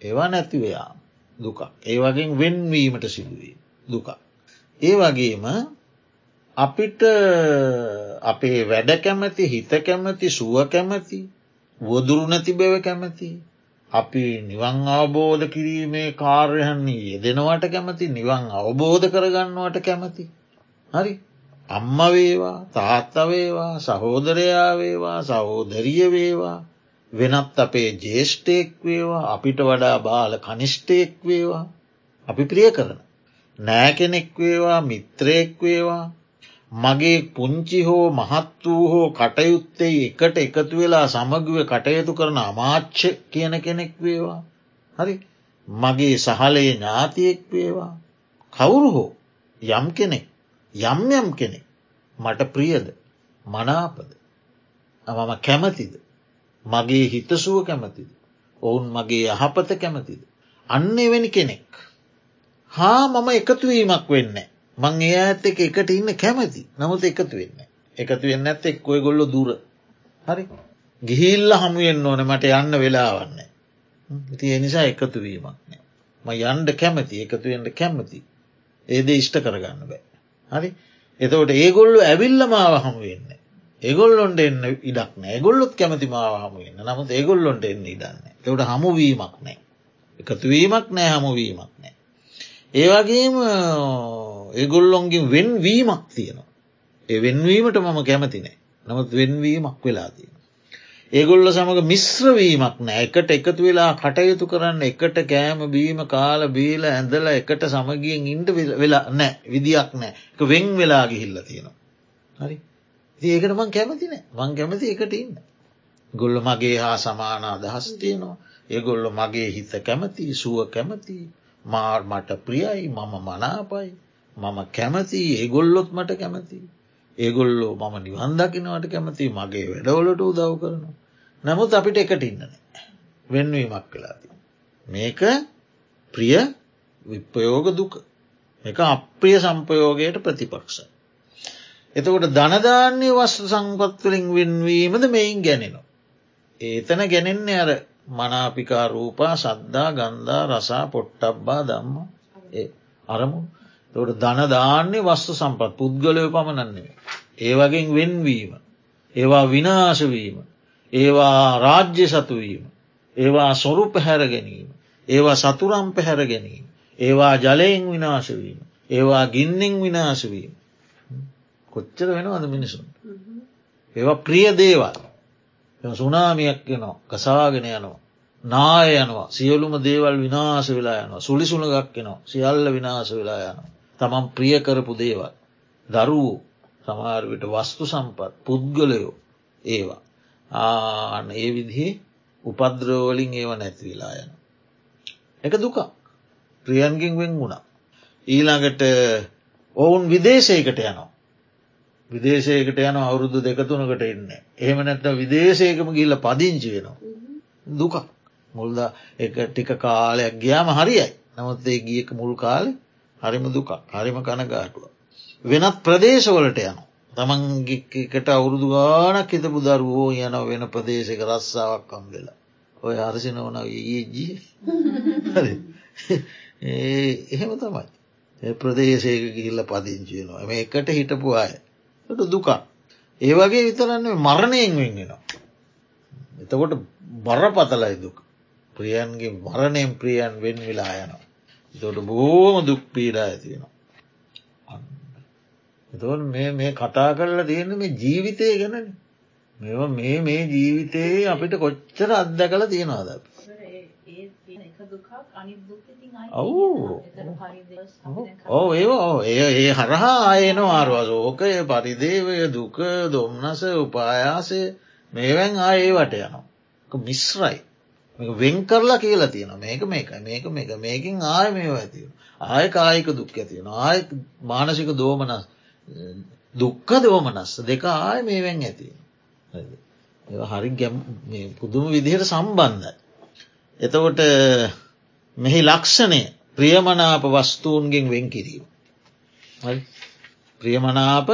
ඒවා නැතිවයා දුකක්. ඒ වගේ වෙන්වීමට සිදුවී දුක. ඒ වගේම අපිට අපේ වැඩ කැමති හිත කැමති සුව කැමති වදුරු නැති බැව කැමති. අපි නිවන් අවබෝධ කිරීමේ කාර්යහන්නේ යෙදෙනවට කැමති නිවන් අවබෝධ කරගන්නවට කැමති. හරි අම්ම වේවා තාත්තවේවා සහෝදරයා වේවා සහෝදරිය වේවා වෙනත් අපේ ජේෂ්ඨයෙක් වේවා අපිට වඩා බාල කනිෂ්ටයෙක් වේවා අපි ප්‍රිය කරන. නෑ කෙනෙක් වේවා මිත්‍රයෙක් වේවා මගේ පුංචි හෝ මහත් වූ හෝ කටයුත්තේ එකට එකතු වෙලා සමගුව කටයුතු කරන අමාච්‍ය කියන කෙනෙක් වේවා. හරි මගේ සහලයේ ඥාතියෙක් වේවා. කවුරු හෝ යම් කෙනෙක් යම් යම් කෙනෙක් මට ප්‍රියද මනාපද මම කැමතිද මගේ හිතසුව කැමතිද ඔවුන් මගේ යහපත කැමතිද? අන්න එවැනි කෙනෙක්. හා මම එකතුවීමක් වෙන්න මං ඒ ඇත එක එකට ඉන්න කැමති. නමුත් එකතු වෙන්න එකතු වෙන්න ඇත්ත එක් ඔය ගොල්ල දුර. හරි? ගිහිල්ල හමුවෙන් ඕන. මට යන්න වෙලාවන්න ඉති එනිසා එකතුවීමක් නෑ ම යන්ඩ කැමති. එකතුවෙන්ට කැමති. ඒද ඉෂ්ට කරගන්න බෑ. හරි? එතවට ඒගොල්ලු ඇවිල්ල මාව හමු වෙන්න. ඒගොල්ලොන්ට එන්න ඉඩක් නෑ ගොල්ලොත් කැමති මාව හමු වෙන්න. නමුත් ඒගොල්ලොන්ට එන්න ඉඩන්න එවට හමුවීමක් නෑ එකතුවීමක් නෑ හමුවීමක් නෑ ඒවගේම ඒගොල්ලොන්ගින් වෙන්වීමක් තියෙනවා. ඒ වෙන්වීමට මම කැමති නෑ නමුත් වෙන්වීමක් වෙලා තියෙන ඒගොල්ල සමඟ මිශ්‍රවීමක් නෑ එකට එකතු වෙලා කටයුතු කරන්න එකට කෑම බීම කාල බීල ඇඳල එකට සමගියෙන් ඉන්ඩ වෙලා නෑ විදියක් නෑ එක වෙන් වෙලා ගිහිල්ල තියෙනවා. හරි ඒකට මං කැමති නෑ මං කැමති එකට ඉන්න. ගොල්ල මගේ හා සමාන අදහස් තියෙනවා. ඒගොල්ල මගේ හිත කැමති සුව කැමති මාර් මට ප්‍රියයි මම මනාපයි මම කැමති ඒගොල්ලොත් මට කැමති. ඒගොල්ලෝ මම නිවන්දකිනවට කැමති මගේ වැඩවලට උදව් කරනවා. නමුත් අපිට එකට ඉන්නන වෙන්වීමක් වෙලාදී. මේක ප්‍රිය විප්පයෝග දුක එක අප්‍රිය සම්පයෝගයට ප්‍රතිපක්ෂ. එතකොට ධනධාන්‍ය වස්තු සංපත්වලින් වෙන්වීමද මෙයින් ගැනෙනවා. ඒතන ගැනෙන්නේ අර මනාපිකා රූපා සද්දා ගන්ධා රසා පොට්ටබ්බා දම්ම අරමු තොට ධනධාන්‍ය වස්තු සම්පත් පුද්ගලය පමණන්නේ. ඒ වගේ වෙන්වීම ඒවා විනාශවීම ඒවා රාජ්‍ය සතුවීම. ඒවා සොරු පැහැර ගැනීම. ඒවා සතුරම් පැහැර ගැනීම. ඒවා ජලයෙන් විනාශවීම. ඒවා ගින්නෙන් විනාශවීම. කොච්චර වෙනවද මිනිසුන්. ඒවා ප්‍රිය දේවල් සුනාමියක් යනවා කසාගෙන යනවා. නාය යනවා සියලුම දේවල් විනාශ වෙලා යනවා සුලිසුළගක් එනවා සියල්ල විනාශ වෙලා යනවා. තමන් ප්‍රිය කරපු දේවල්. දරුවූ සමාර්විට වස්තු සම්පත් පුද්ගලයෝ ඒවා. ආන ඒ විදිහේ උපද්‍රෝවලින් ඒව නැතිවෙලා යන. එක දුක ප්‍රියන්ගෙන් වෙන් වුණා. ඊළඟට ඔවුන් විදේශයකට යනවා. විදේශයකට යන අවුරුදු දෙකතුනකට එන්න. එහෙම නැත්ත විදේශයකම ගිල්ල පදිංචි වෙනවා. දුක මුල්ද එක ටික කාලයක් ගියාම හරියි. නමුත් ඒ ගියක මුල් කාලෙ හරිම දුකක් හරිම කනගාටුව. වෙනත් ප්‍රදේශවලට යන. තමන්ගිකට අවුරුදු ගානක් හිතපු දරුවෝ යන වෙන ප්‍රදේශක රස්සාාවක් කම් වෙලා. ඔය හරසින වන ඒජී එහෙම තමයි. ප්‍රදේශයක ගිහිල්ල පදිංචියනවා මේ එකට හිටපු අය ට දුකා. ඒ වගේ විතරන්නේ මරණයෙන් වෙන්ගෙනවා. එතකොට බරපතලයි දුක. ප්‍රියන්ගේ මරණයෙන් ප්‍රියන් වෙන් වෙලා යනවා. තොට බෝම දුක් පීඩා ඇතියෙනවා. එතවට මේ කතා කරලා තියෙන මේ ජීවිතය ගැනන. මෙ මේ මේ ජීවිතයේ අපිට කොච්චර අත්ද කළ තියෙනවාද. ඕ ඒවා ඒ ඒ හරහා අයන ආරවාසෝකය පරිදේවය දුක දොම්නස උපායාසය. මේවැන් ආඒවට යනවා. මිස්රයි වෙන් කරලා කියලා තියෙන මේක මේක මේක මේක. මේකින් ආය මේ ඇතිව ආය කායික දුක් ඇතියෙන ආය මානසික දෝමනස් දුක්ක දෝමනස්ස දෙක ආය මේවැන් ඇති හරි ගැම් පුදුම විදිහයට සම්බන්ධයි එතකොට මෙහි ලක්ෂණය ප්‍රියමනාප වස්තුූන්ගෙන් වෙන් කිරීම. ප්‍රියමනාප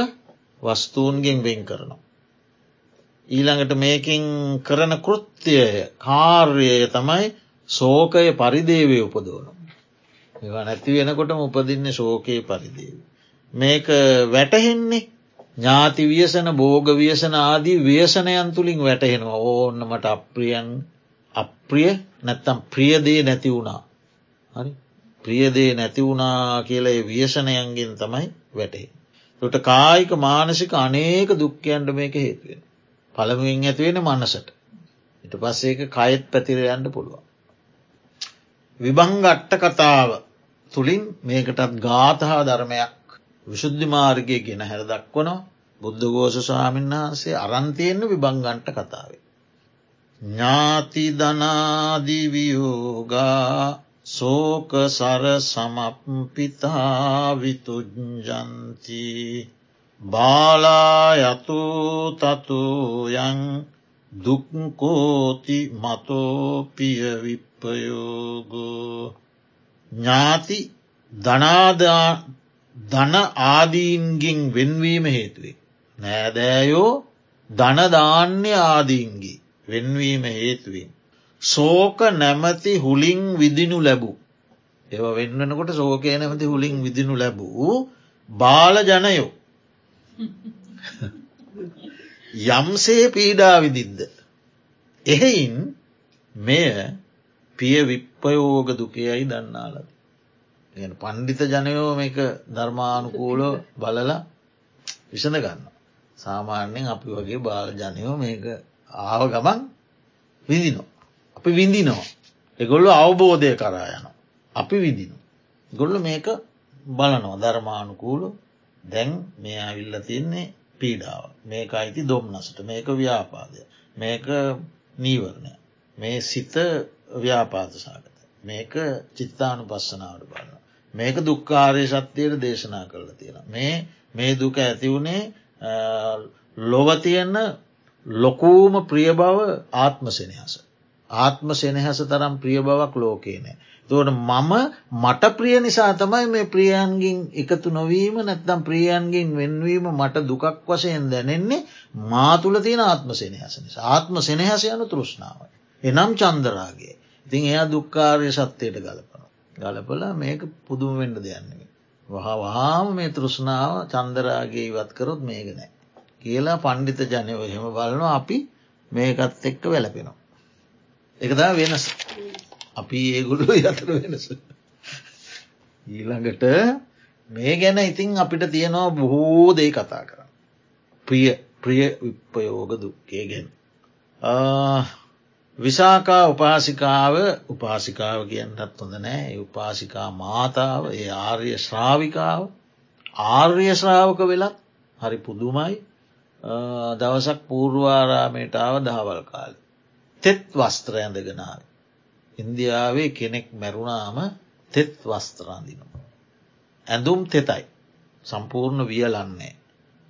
වස්තුූන්ගෙන් වෙන් කරනවා. ඊළඟට මේකින් කරන කෘත්‍යය කාර්යය තමයි සෝකය පරිදේවය උපදෝන. ඒවා නැති වෙනකොටම උපදින්න ශෝකයේ පරිදේව. මේක වැටහෙන්නේ ඥාති වියසන බෝග වියසන ආදී ව්‍යසනයන් තුළින් වැටහෙනවා ඕන්න මට අප්‍රියන් අප්‍රිය නැත්තම් ප්‍රියදේ නැති වුණා. හරි ප්‍රියදේ නැති වුණා කියලා ව්‍යසනයන්ගෙන් තමයි වැටේ. ට කායික මානසික අනේක දුක්කයන්ට මේක හේතුවෙන. පළමුුවෙන් ඇතිවෙන මන්නසට. ඉට පස්සේක කයත් පැතිරයන්ට පුළුවන්. විභංගට්ට කතාව තුළින් මේකටත් ගාතහා ධර්මයක් විශුද්ධි මාර්ගය ගෙන හැර දක්වනවා. බුද්ධගෝෂ ස්වාමීන් වහන්සේ අරන්තියෙන්න්න විභංගන්ට කතාවේ. ඥාතිදනාදිවියෝගා සෝක සර සමප්පිතාවිතුජන්ති බාලායතු තතුයන් දුක්කෝති මතෝපිය විප්පයෝගෝ ඥාති ධන ආදීන්ගින් වෙන්වීම හේතුවේ. නෑදෑයෝ ධනධාන්‍ය ආදීන්ගේ වෙන්වීම හේතුවෙන්. සෝක නැමති හුලින් විදිනු ලැබූ. ඒව වෙන්නකොට සෝකය නැමති හුලින් විදිනු ලැබූ බාල ජනයෝ. යම්සේ පීඩා විදිද්ද. එහෙයින් මෙය පිය විප්පයෝග දුකයයි දන්නාලද. පණ්ඩිත ජනයෝ මේක ධර්මානුකූලෝ බලලා විසඳ ගන්න. සාමාන්‍යෙන් අපි වගේ බාල ජනයෝ මේක ආව ගමන් විදිනවා. අපි විඳිනවා. එගොල්ල අවබෝධය කරා යන. අපි විදිනු. ගොල්ල මේක බලනවා ධර්මානුකූලු දැන් මේ ඇවිල්ල තියන්නේ පීඩාව. මේක අයිති දොම්නසට මේක ව්‍යාපාදය. මේක නීවරණය. මේ සිත ව්‍යාපාත සාගත. මේක චිත්තානු පස්සනාවට බලන්න. මේක දුක්කාරය සත්‍යයට දේශනා කරලා තියෙන. මේ මේ දුක ඇතිවුණේ ලොවතියන්න ලොකූම ප්‍රිය බව ආත්ම සෙනහස. ආත්ම සෙනහස තරම් ප්‍රිය බවක් ලෝකේනෑ. තුවට මම මට ප්‍රිය නිසා තමයි මේ ප්‍රියන්ගින් එකතු නොවීම නැත්තම් ප්‍රියන්ගින් වෙන්වීම මට දුකක් වශයෙන් දැනෙන්නේ මාතුල තියෙන ආත්ම සෙනහස නිසා ආත්ම සෙනහස යනු තෘෂ්ණාවයි. එනම් චන්දරාගේ. ඉතින් එයා දුක්කාරය සත්‍යයට ගලපන. ගලපල මේක පුදුම වෙන්ඩ දෙයන්නේ. වහ වහාම මේ තෘෂ්ණාව චන්දරාගේ ඉවත් කරොත් මේක නෑ. කියලා පණ්ඩිත ජනයෝ එහෙම බලනවා අපි මේකත් එක්ක වැලපෙනවා. එකදා වෙනස් අපි ඒගුඩු අතර වෙනස. ඊළඟට මේ ගැන ඉතින් අපිට තියෙනවා බොහෝ දේ කතා කර. ප්‍රිය ප්‍රිය විප්පයෝග දුක්කේ ගැන. විසාකා උපාසිකාව උපාසිකාව කියන්නත් හොඳ නෑ උපාසිකා මාතාව ඒ ආර්ය ශ්‍රාවිකාව ආර්ය ශ්‍රාවක වෙලත් හරි පුදුමයි දවසක් පූර්වාරාමයටාව දහවල් කාල. තෙත් වස්ත්‍ර ඇඳගෙනාව. ඉන්දියාවේ කෙනෙක් මැරුණාම තෙත් වස්ත්‍රාන්දිනවා. ඇඳුම් තෙතයි සම්පූර්ණ වියලන්නේ.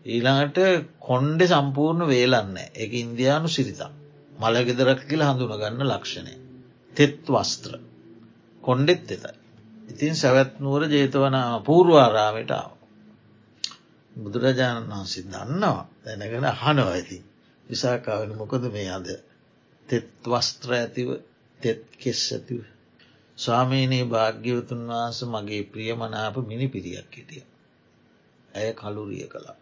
ඊළඟට කොන්්ඩෙ සම්පූර්ණ වේලන්නේ එක ඉන්දයානු සිරිතක්. මළගෙදරක් කියල හඳුනගන්න ලක්ෂණය. තෙත් වස්ත්‍ර. කොන්්ඩෙත් එතයි. ඉතින් සැවැත්නුවර ජේතවන පූර්වාරාමයට ආව. බුදුරජාණන් වහන්සේ දන්නවා දැනගෙන අහනවා ඇති. විසාකාවන මොකද මේ අද තෙත් වස්ත්‍ර ඇතිව තෙත් කෙස් ඇතිව. ස්වාමීනයේ භාග්‍යවතුන් වහන්ස මගේ ප්‍රියමනාප මිනි පිරියක් හිටිය. ඇය කලුරිය කළා.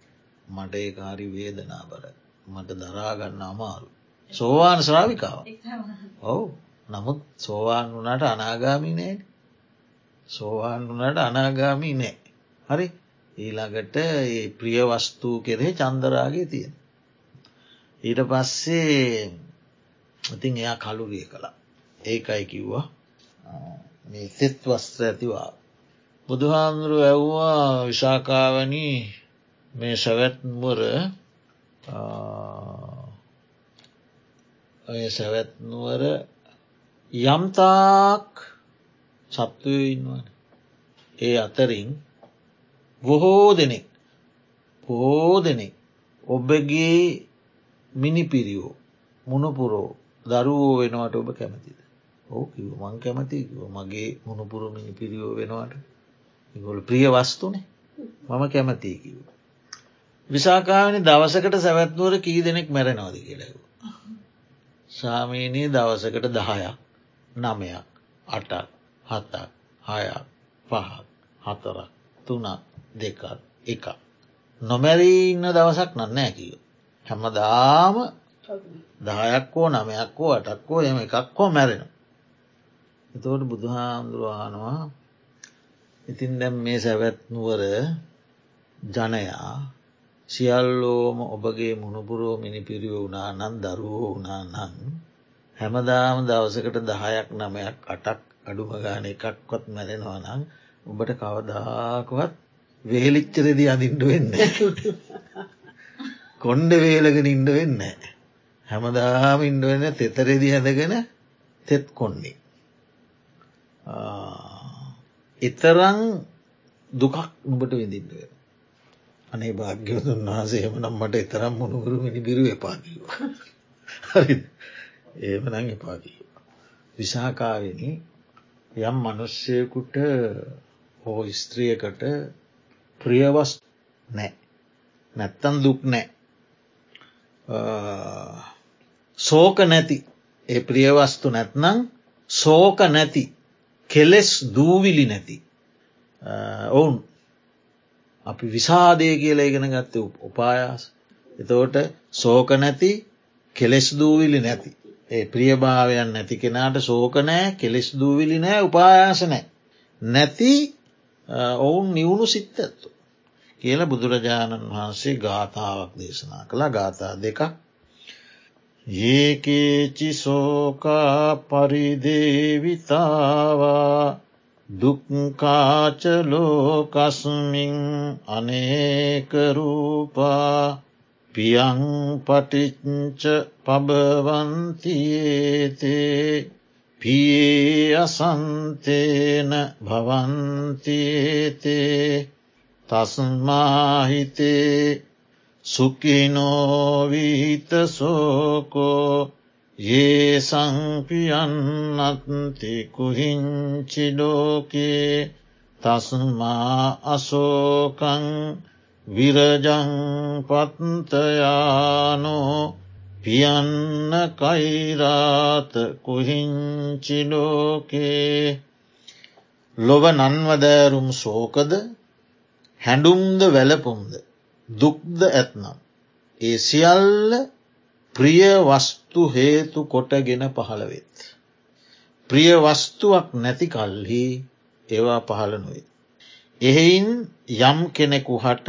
මට ඒ කාරි වේදනා බර මට දරාගන්න අමාරු. සෝවාන් ශ්‍රාවිකාව. ඔවු. නමුත් සෝවාන් වනට අනාගාමි නෑ. සෝවාන් වනට අනාගාමී නෑ. හරි? ඊළඟට ඒ ප්‍රිය වස්තුූ කෙරෙහි චන්දරාගේ තියෙන. ඊට පස්සේ ඉතින් එයා කලුරිය කළා. ඒකයි කිව්වා මේ තෙත් වස්ත්‍ර ඇතිවා. බුදුහාමුදුරු ඇව්වා විශාකාවනි මේ සැවැත්මුර ඔය සැවැත්නුවර යම්තාක් සත්වය ඉන්නවන. ඒ අතරින් බොහෝ දෙනෙක් බොහෝ දෙනෙක් ඔබගේ මිනිපිරියෝ මුණපුරෝ දරුවෝ වෙනවට ඔබ කැමතිද. ඕ කිව මං කැමති මගේ මුණපුරු මිනිපිරියෝ වෙනවට ගොල ප්‍රිය වස්තුනේ මම කැමතිී කිව. විසාකාවනි දවසකට සැවැත්නුවර කී දෙනෙක් මැරෙනවාද කියලෙව. සාමීනී දවසකට දහයක් නමයක් අටක් හතක් හයක් පහක් හතරක් තුනක් දෙකක් එක. නොමැරී ඉන්න දවසක් නන්නෑ කිය. හැමදාම දායක්කෝ නමයක්කෝ අටක්කෝ එම එකක්කෝ මැරෙන. එතෝට බුදුහාමුදුරවානවා ඉතින් දැම් මේ සැවැත්නුවර ජනයා සියල්ලෝම ඔබගේ මුණපුරෝ මිනිපිරියෝ වුණා නන් දරුවෝ වුණා නං හැමදාම දවසකට දහයක් නමයක් අටක් අඩුම ගාන එකක්වත් මැරෙනවා නං ඔබට කවදාකවත් වේලිච්චරෙදි අඳින්ට වෙන්න කොන්්ඩ වේලගෙන ඉන්ඩ වෙන්න හැමදාම ඉන්ඩ වෙන්න තෙතරෙදි හැදගෙන තෙත් කොන්නේ. එතරං දුකක් නුබට විඳින්ට වෙන අනේ භාග්‍යවතුන් වහන්සේම නම් මට එතරම් මොනුගුරු මිනිබිරු එපාකිව හරි. ඒමනං එපාකිව විසාකාවෙන යම් මනුෂ්‍යයකුට හෝ ස්ත්‍රියකට ප්‍රියවස් නෑ නැත්තන් දුක් නෑ සෝක නැති. ඒ ප්‍රියවස්තු නැත්නං සෝක නැති. කෙලෙස් දූවිලි නැති. ඔවුන් අපි විසාදය කියලා ඉගෙන ගත්ත උපායාස. එතෝට සෝක නැති කෙලෙස් දූවිලි නැති. ඒ ප්‍රියභාවයන් නැති කෙනාට සෝකනෑ කෙලෙස් දූවිලි නෑ උපායාස නෑ නැති ඔවුන් නිවුණු සිත්ත ඇත්තු කියල බුදුරජාණන් වහන්සේ ගාථාවක් දේශනා කළ. ගාථා දෙක ඒකේචි සෝකා පරිදේවිතාවා දුක්කාචලෝකස්මින් අනේකරූපා පියං පටිච්ච පබවන්තියේතේ පියේ අසන්තේන භවන්තියේතේ තස්මාහිතේ සුකිනෝවිහිත සෝකෝ ඒ සංපියන්නත්ති කුහිංචිලෝකේ තස්මා අසෝකං විරජං පත්තයානෝ පියන්න කයිරාත කුහිංචිලෝකේ ලොව නන්වදෑරුම් සෝකද හැඩුම්ද වැලපුම්ද දුක්ද ඇත්නම් ඒ සියල්ල ප්‍රිය වස්තු හේතු කොටගෙන පහළවෙත්. ප්‍රිය වස්තුවක් නැති කල්හි ඒවා පහළ නොවේ. එහෙයින් යම් කෙනෙකු හට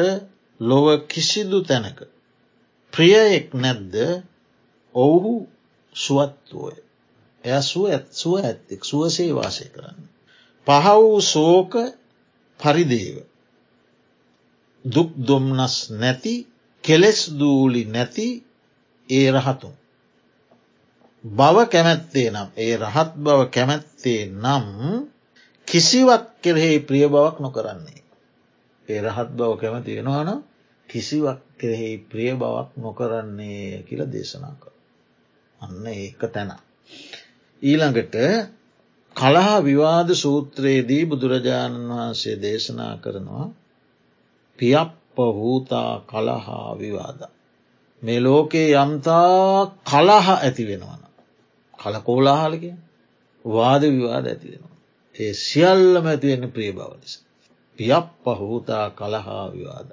ලොව කිසිදු තැනක. ප්‍රියයෙක් නැද්ද ඔවුහු සුවත්වෝය. එය සුව ඇත් සුව ඇත්තෙක් සුවසේ වාසය කරන්න. පහ වූ සෝක පරිදේව. දුක් දුම්නස් නැති කෙලෙස් දූලි නැති ඒ රහතුන්. බව කැමැත්තේ නම් ඒ රහත් බව කැමැත්තේ නම් කිසිවක් කෙරෙහි ප්‍රිය බවක් නොකරන්නේ. ඒ රහත් බව කැමති වෙනවාන කිසිවක් කෙරෙහි ප්‍රිය බවක් නොකරන්නේ කියල දේශනා කර. අන්න ඒක තැන. ඊළඟට කලහා විවාද සූත්‍රයේදී බුදුරජාණන් වහන්සේ දේශනා කරනවා පියප්ප හූතා කලහා විවාද. මේ ලෝකයේ යම්තා කලහ ඇති වෙනවන. කලකෝලාහලක වාද විවාද ඇති වෙනවා. ඒ සියල්ලම ඇතිවෙන්න ප්‍රිය බවලෙස. පියප් පහූතා කලහා විවාද.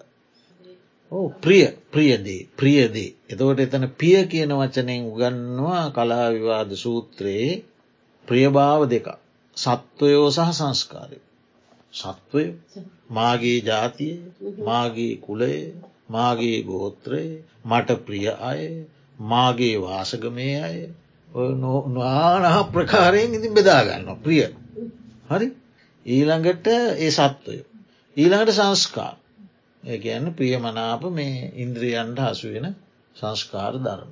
ඕ ප්‍රිය ප්‍රියදේ ප්‍රියදේ. එතවට එතන පිය කියන වචනයෙන් උගන්නවා කලා විවාද සූත්‍රයේ ප්‍රියභාව දෙක. සත්වයෝ සහ සංස්කාරය. සත්වය මාගේ ජාතිය මාගේ කුලය මාගේ ගෝත්‍රය මට ප්‍රිය අය මාගේ වාසගමේ අය නානහ ප්‍රකාරයෙන් ඉතින් බෙදාගන්න ප්‍රිය. හරි? ඊළඟට ඒ සත්වය. ඊළඟට සංස්කාර. ඒගැන්න ප්‍රියමනාප මේ ඉන්ද්‍රියන්ට හසුවෙන සංස්කාර ධර්ම.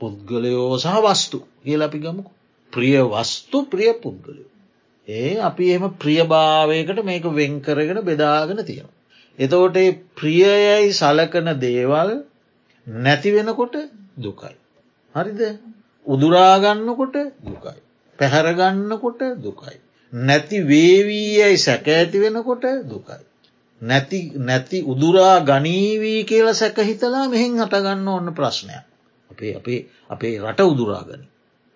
පුද්ගලයෝ සහ වස්තු කියල අපි ගමුකු. ප්‍රිය වස්තු ප්‍රිය පුද්ගලයෝ. ඒ අපි එම ප්‍රියභාවයකට මේක වෙන්කරගෙන බෙදාගෙන තියෙනවා. එතකොට ප්‍රියයයි සලකන දේවල් නැතිවෙනකොට දුකයි. හරිද උදුරාගන්නකොට දුකයි. පැහැරගන්නකොට දුකයි. නැති වේවීයයි සැක ඇති වෙනකොට දුකයි. නැති නැති උදුරා ගනීවී කියල සැක හිතලා මෙහින් හටගන්න ඔන්න ප්‍රශ්නයක්. අපේ අපේ අපේ රට උදුරාගනි.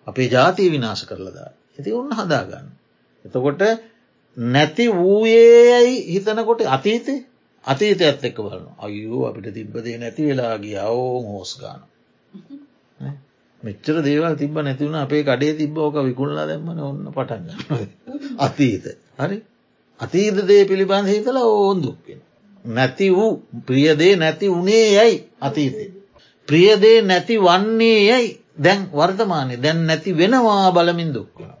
අපේ ජාතිය විනාශ කරලදා. ඇති ඔන්න හදාගන්න. එතකොට නැති වූයේයයි හිතනකොට අතීතේ අතීත ඇත් එක්ක බලන අයෝ අපිට තිබ්බදේ නැති වෙලාගේ අවෝන් හෝස් ගාන මෙච්චර දේවල් තිබ නැතිවුණ අපේ කඩේ තිබ ඕක විකුල්ලා දැම්මන. ඔන්න පටන්ගන්න අතීත. හරි? අතීත දේ පිළිබඳ හිතලා ඕන් දුක්කෙන නැති වූ ප්‍රියදේ නැති වනේ යැයි අතීතේ? ප්‍රියදේ නැති වන්නේ යැයි දැන් වර්තමානය දැන් නැති වෙනවා බලමින් දුක්කෙන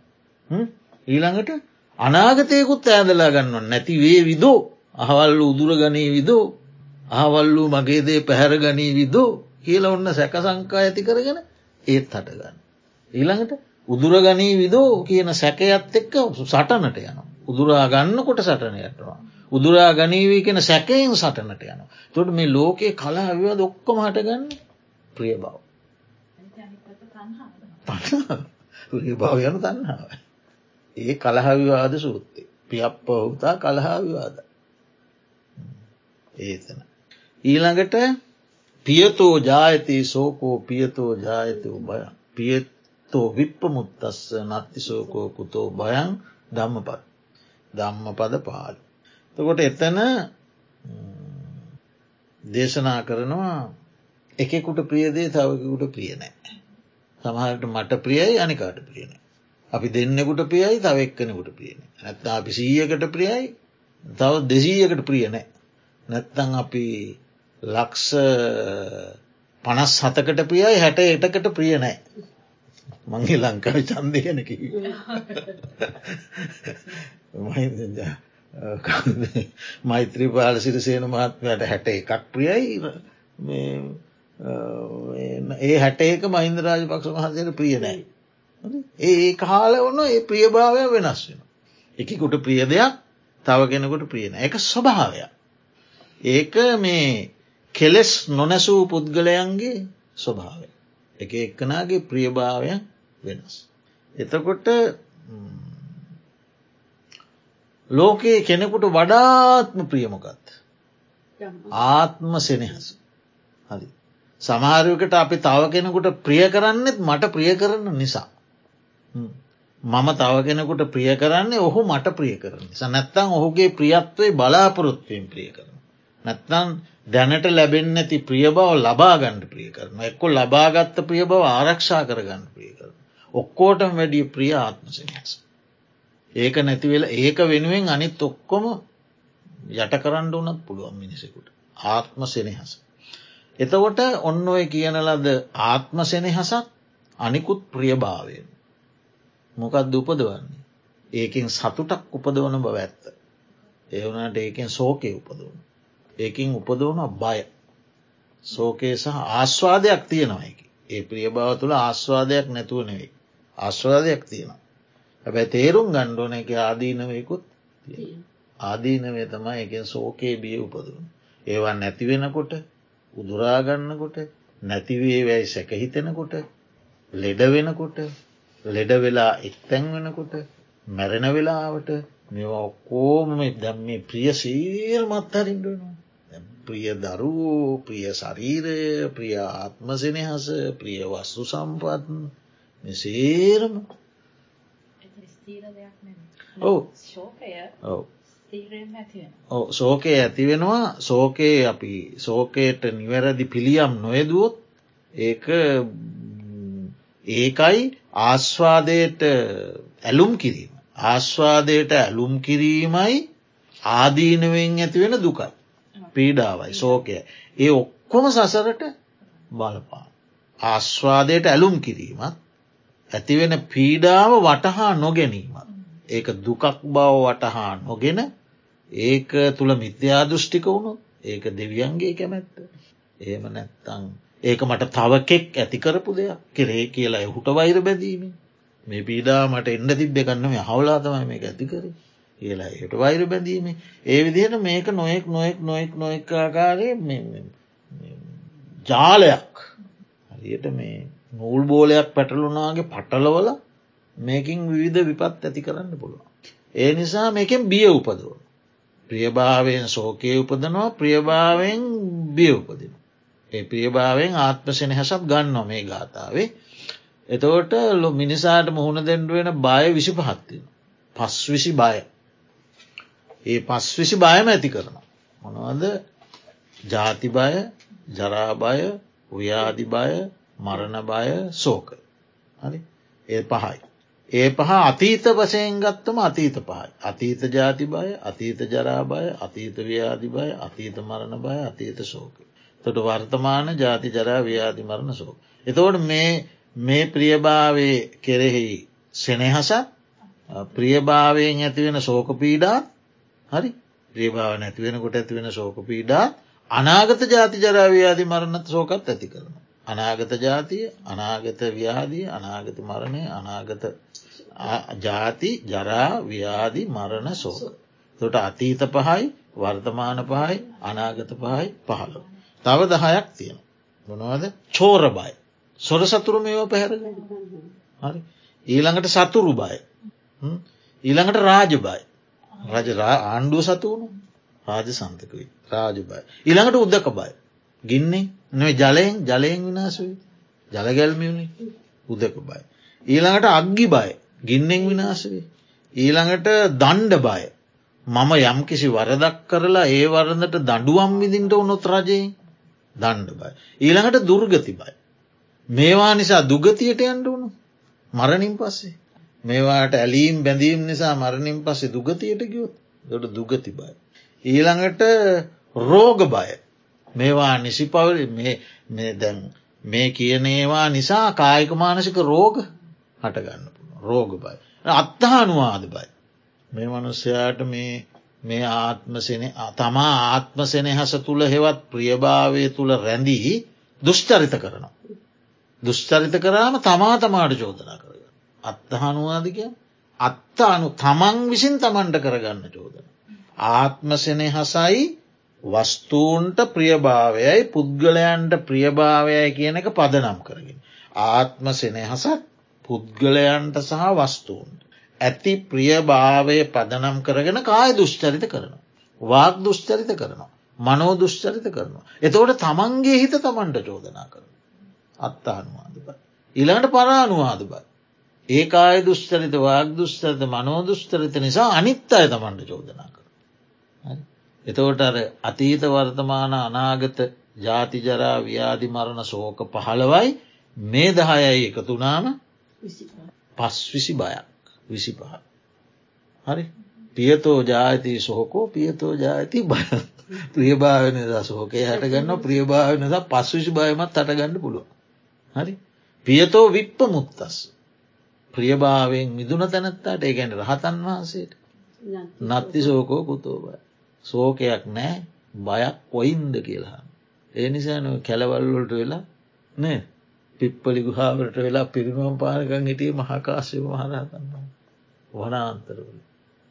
ඊළඟට අනාගතයකුත් ඇදලා ගන්නව. නැති වේ විදෝ අහවල්ලු උදුර ගනී විදෝ අහවල්ලූ මගේදේ පැහැර ගනී විදෝ කියල ඔන්න සැක සංකා ඇති කරගෙන ඒත් හටගන්න. ඊළඟට උදුරගනී විදෝ කියන සැකයත් එක්ක සටනට යන. උදුරා ගන්න කොට සටන යටවා. උදුරා ගනීවී කියෙන සැකයෙන් සටනට යන. තොට මේ ලෝකයේ කලා අවිව දොක්කොම හටගන්න ප්‍රිය බව. ප්‍රිය බව යනු තන්නාව. ඒ කලහවිවාද සූත්තේ පියප්ප හුතා කලහාවිවාද. ඒතන. ඊළඟට පියතෝ ජායතී සෝකෝ පියතෝ ජායතෝ බය පියත්තෝ විප්පමුත්තස්ස නත්තිසෝකෝ කුතෝ බයන් ධම්මපත් ධම්ම පද පාලි. තකොට එතන දේශනා කරනවා එකෙකුට ප්‍රියදේ තවකුට ප්‍රියනෑ. සමහට මට ප්‍රියයි අනිකාට ප්‍රියනෑ. අපි දෙන්නෙකුට ප්‍රියයි තව එක්කනෙකුට ප්‍රියන. ඇත්තා අපි සීයකට ප්‍රියයි තව දෙසීයකට ප්‍රියනෑ. නැත්තං අපි ලක්ෂ පනස් හතකට ප්‍රියයි හැට එටකට ප්‍රිය නෑ. මංගේ ලංකාව චන්දයනකි මෛත්‍රී පාල සිරිසේන මහත්මයට හැට එකක් ප්‍රියයි ඒ හැට ඒක මහින්ද රාජ පක්ෂ මහන්සයට ප්‍රිය නෑ. ඒ කාල වන්න ඒ ප්‍රියභාවය වෙනස් වෙන. එකකුට ප්‍රිය දෙයක් තව කෙනෙකුට ප්‍රියන එක ස්වභාවයක්. ඒක මේ කෙලෙස් නොනැසූ පුද්ගලයන්ගේ ස්වභාවය. එක එක්කනාගේ ප්‍රියභාවය වෙනස්. එතකොට ලෝකයේ කෙනෙකුට වඩාත්ම ප්‍රියමකත්. ආත්ම සෙනහස. හරි. සමහරයකට අපි තව කෙනෙකුට ප්‍රිය කරන්නෙත් මට ප්‍රිය කරන නිසා. මම තව කෙනෙකුට ප්‍රිය කරන්නේ ඔහු මට ප්‍රිය කරන සනැත්තං ඔහුගේ ප්‍රියත්වය බලාපොරොත්වයෙන් ප්‍රිය කරන. නැත්නම් දැනට ලැබෙන් ඇති ප්‍රිය බව ලබා ගණ්ඩ ප්‍රිය කරන එක්කො ලබාගත්ත ප්‍රිය බව ආරක්ෂා කරගන්න ප්‍රිය කරන. ඔක්කෝටම වැඩිය ප්‍රිය ආත්මසනස්. ඒක නැතිවෙල ඒක වෙනුවෙන් අනිත් ඔක්කොම යට කරන්න වනත් පුළුවන් මිනිසෙකුට ආත්ම සෙනහස. එතකොට ඔන්න ඔය කියන ලද ආත්ම සෙනෙහසක් අනිකුත් ප්‍රියභාවයෙන්. මොකක්ද උපදවන්නේ. ඒකින් සතුටක් උපදවන බව ඇත්ත. ඒවනට ඒකෙන් සෝකය උපදවන. ඒකින් උපදවන බය. සෝකයේ සහ ආස්වාදයක් තියෙනවායකි. ඒ ප්‍රියභාව තුළ ආස්වාදයක් නැතුව නෙවෙයි. ආස්වාදයක් තියෙනවා. හැබැයි තේරුම් ගණ්ඩෝන එක ආදීනවයකුත් ආදීනවේ තමයි එකෙන් සෝකයේ බිය උපදවන. ඒවා නැතිවෙනකොට උදුරාගන්නකොට නැතිවේ වැයි සැකහිතෙනකොට ලෙඩ වෙනකොට ලෙඩ වෙලා එක්තැන් වෙනකොට මැරෙන වෙලාවට මෙවා ඔක්කෝම දැම් මේ ප්‍රිය සීරමත් හරින්ඩනවා. ප්‍රිය දරුවෝ ප්‍රිය ශරීරය ප්‍රිය ආත්ම සෙනහස ප්‍රිය වස්සු සම්පත් මෙසේරම. සෝකය ඇතිවෙනවා සෝකයේ අපි සෝකයට නිවැරදි පිළියම් නොයදුවොත් ඒක ඒකයි ආස්වාදයට ඇලුම් කිරීම. ආස්වාදයට ඇලුම් කිරීමයි ආදීනවෙන් ඇතිවෙන දුකයි. පීඩාවයි සෝකය. ඒ ඔක්කොම සසරට බලපාන. ආස්වාදයට ඇලුම් කිරීමත් ඇතිවෙන පීඩාව වටහා නොගැනීමත්. ඒක දුකක් බව වටහා නොගෙන ඒක තුළ මිත්‍යාදෘෂ්ටික වුණු ඒක දෙවියන්ගේ කැමැත්ත. ඒම නැත්තං ඒක මට තවකෙක් ඇතිකරපු දෙයක් කෙරේ කියලා එහුට වෛර බැදීම මේ පීඩා මට එන්න තිබ්බ කන්නම හවලාතමයි මේ ඇතිකර කියලා එයට වෛර බැඳීම ඒ විදිහට මේක නොයෙක් නොයෙක් නොයෙක් නොෙක් ආකාරය ජාලයක් හරියට මේ නූල් බෝලයක් පැටලුනාගේ පටලවල මේකින් විවිධ විපත් ඇති කරන්න පුළුවන්. ඒ නිසා මේකෙන් බිය උපදුව. ප්‍රියභාවයෙන් සෝකය උපදනවා ප්‍රියභාවෙන් බිය උපදින. ඒ ප්‍රියභාවෙන් ආත්ම සෙනහසත් ගන්න මේ ගාථාවේ. එතවට ලො මිනිසාට මුහුණ දෙෙන්ඩුවෙන බය විසි පහත්තින. පස් විසි බය. ඒ පස් විසි බයම ඇති කරනවා. මොනවද ජාති බය ජරාබය ව්‍යාධි බය මරණ බය සෝක. හරි ඒ පහයි. ඒ පහ අතීත වසයෙන් ගත්තම අතීත පහයි. අතීත ජාති බය අතීත ජරාබය අතීත ව්‍යාධි බය අතීත මරණ බය අතීත සෝක. තොට වර්තමාන ජාති ජරා ව්‍යාධි මරණ සෝක. එතවට මේ මේ ප්‍රියභාවේ කෙරෙහි සෙනෙහසත් ප්‍රියභාවයෙන් ඇතිවෙන සෝක පීඩාත් හරි ප්‍රියභාව නැතිවෙනකොට ඇතිවෙන සෝක පීඩාත් අනාගත ජාති ජරාව්‍යාධි මරණත් සෝකත් ඇති කරන. අනාගත ජාතිය අනාගත ව්‍යාධිය අනාගත මරණය අනාගත ජාති ජරා ව්‍යාධි මරණ සෝක. තොට අතීත පහයි වර්තමාන පහයි අනාගත පහයි පහළ. තව දහයක් තියෙන. මොනවද චෝර බයි. සොර සතුරු මේෝ පැහැර හරි ඊළඟට සතුරු බය ඊළඟට රාජ බයි රජ ආණ්ඩුව සතුවුණු රාජ සන්තකයි රාජ බයි ඊළඟට උද්දක බයි ගින්නේ නොේ ජලයෙන් ජලයෙන් විනාශවී ජලගැල්මියුණි උදක බයි. ඊළඟට අග්ගි බය ගින්නෙන් විනාශවී. ඊළඟට දණ්ඩ බය මම යම් කිසි වරදක් කරලා ඒ වරදට දඩුවම් විදින්ට උනොත් රජයෙන් දණ්ඩ බයි. ඊළඟට දුර්ගති බයි. මේවා නිසා දුගතියට යන්ට වුණු මරණින් පස්සේ. මේවාට ඇලීම් බැඳීම් නිසා මරණින් පස්සේ දුගතියට ගියොත් දොට දුගති බයි. ඊළඟට රෝග බය මේවා නිසි පවල දැන් මේ කියනේවා නිසා කායික මානසික රෝග හටගන්න රෝග බයි. අත්තහනුවාද බයි. මේ මනුස්සයාට මේ මේ ආත්මසන තමා ආත්ම සෙනහස තුළ හෙවත් ප්‍රියභාවය තුළ රැඳී දුෂ්චරිත කරනවා. දුෂ්චරිත කරාම තමා තමාට චෝදනා කරග. අත්තහනුවාදික අත්ත අනු තමන් විසින් තමන්ට කරගන්න චෝදන. ආත්මසනය හසයි වස්තූන්ට ප්‍රියභාවයයි පුද්ගලයන්ට ප්‍රියභාවයයි කියන එක පදනම් කරගෙන. ආත්ම සෙනහසත් පුද්ගලයන්ට සහ වස්තූන්ට. ඇති ප්‍රියභාවය පදනම් කරගෙන කාය දුෂ්චරිත කරනවා. වාක් දුෂ්චරිත කරනවා. මනෝ දුෂ්චරිත කරනවා. එතවට තමන්ගේ හිත තමන්ට චෝදනා කරන. අත්තානුවාද බයි. ඉළඟට පරානුවාද බයි. ඒකාය දුෂ්චරිත වාක් දුෂ්චරිත මනෝ දුෂ්චරිත නිසා අනිත් අය තමන්ට චෝදනා කර. එතවට අර අතීත වර්තමාන අනාගත ජාතිජරා ව්‍යාධි මරණ සෝක පහළවයි මේ දහයයි එකතුනාම පස් විසි බයක් විසි පහ. හරි පියතෝ ජාති සෝකෝ පියතෝ ජාති බය ප්‍රියභාවන සෝකය හටගන්න ප්‍රියභාවන පස් විසි බයමත් අටගන්න පුළුව. හරි පියතෝ විප්ප මුත්තස් ප්‍රියභාවෙන් මිදුන තැනැත්තාට ඒගැන රහතන් වහන්සේට නත්ති සෝකෝ පුතෝබය සෝකයක් නෑ බයක් කොයින්ද කියලා. ඒ නිසා කැලවල්ලොට වෙලා නේ පිප්පලි ගුහාාවට වෙලා පිරිනුවම් පාරකං හිටිය මහාකාශය මහරහතන්නවා. වනාන්තරවල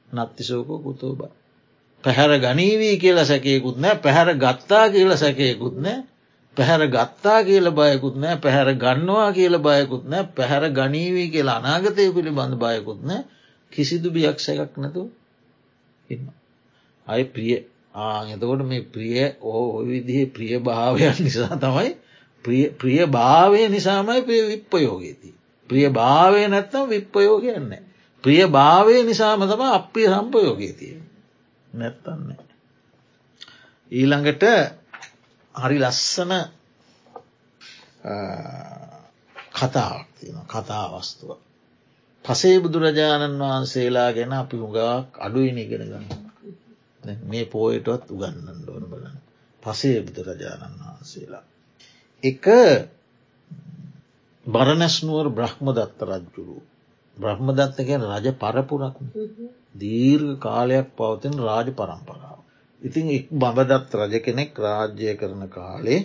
නත්තිසෝකෝ කුතෝබා. පැහැර ගනීවී කියල සැකයකුත් නෑ පැහැර ගත්තා කියල සැකයකුත් නෑ පැහැර ගත්තා කියල බයකුත් නෑ පැහැර ගන්නවා කියල බයකුත් නෑ පැහැර ගනීවී කියලා අනාගතය පිළිබඳ බයකුත් නෑ කිසිදු බියක් සැකක් නැතු ඉන්න. අය ප්‍රිය ආතකොට මේ ප්‍රිය ඕ විදිහ ප්‍රිය භාවයක් නිසා තමයි ප්‍රිය භාවය නිසාමයි ප්‍රිය විප්පයෝගේති. ප්‍රිය භාවය නැත්තම් විප්පයෝගයන්නේ. ප්‍රිය භාවය නිසාම තම අප්‍රිය සම්පයෝගේතිය නැත්තන්න. ඊළඟට හරි ලස්සන කතාවක් තියෙන කතාවස්තුව. පසේ බුදුරජාණන් වහන්සේලා ගැන අපි හුඟක් අඩුයින ඉගෙන ගන්න. මේ පෝයටවත් උගන්නන්න ඕන බලන්න. පසේ බුදුරජාණන් වහන්සේලා. එක බරණැස්නුවර බ්‍රහ්මදත්ත රජ්ජුරු. බ්‍රහ්මදත්තකෙන් රජ පරපුරක් දීර්ඝ කාලයක් පවතින රාජ පරම්පරාව. ඉතින් එක් බඹදත් රජ කෙනෙක් රාජ්‍යය කරන කාලේ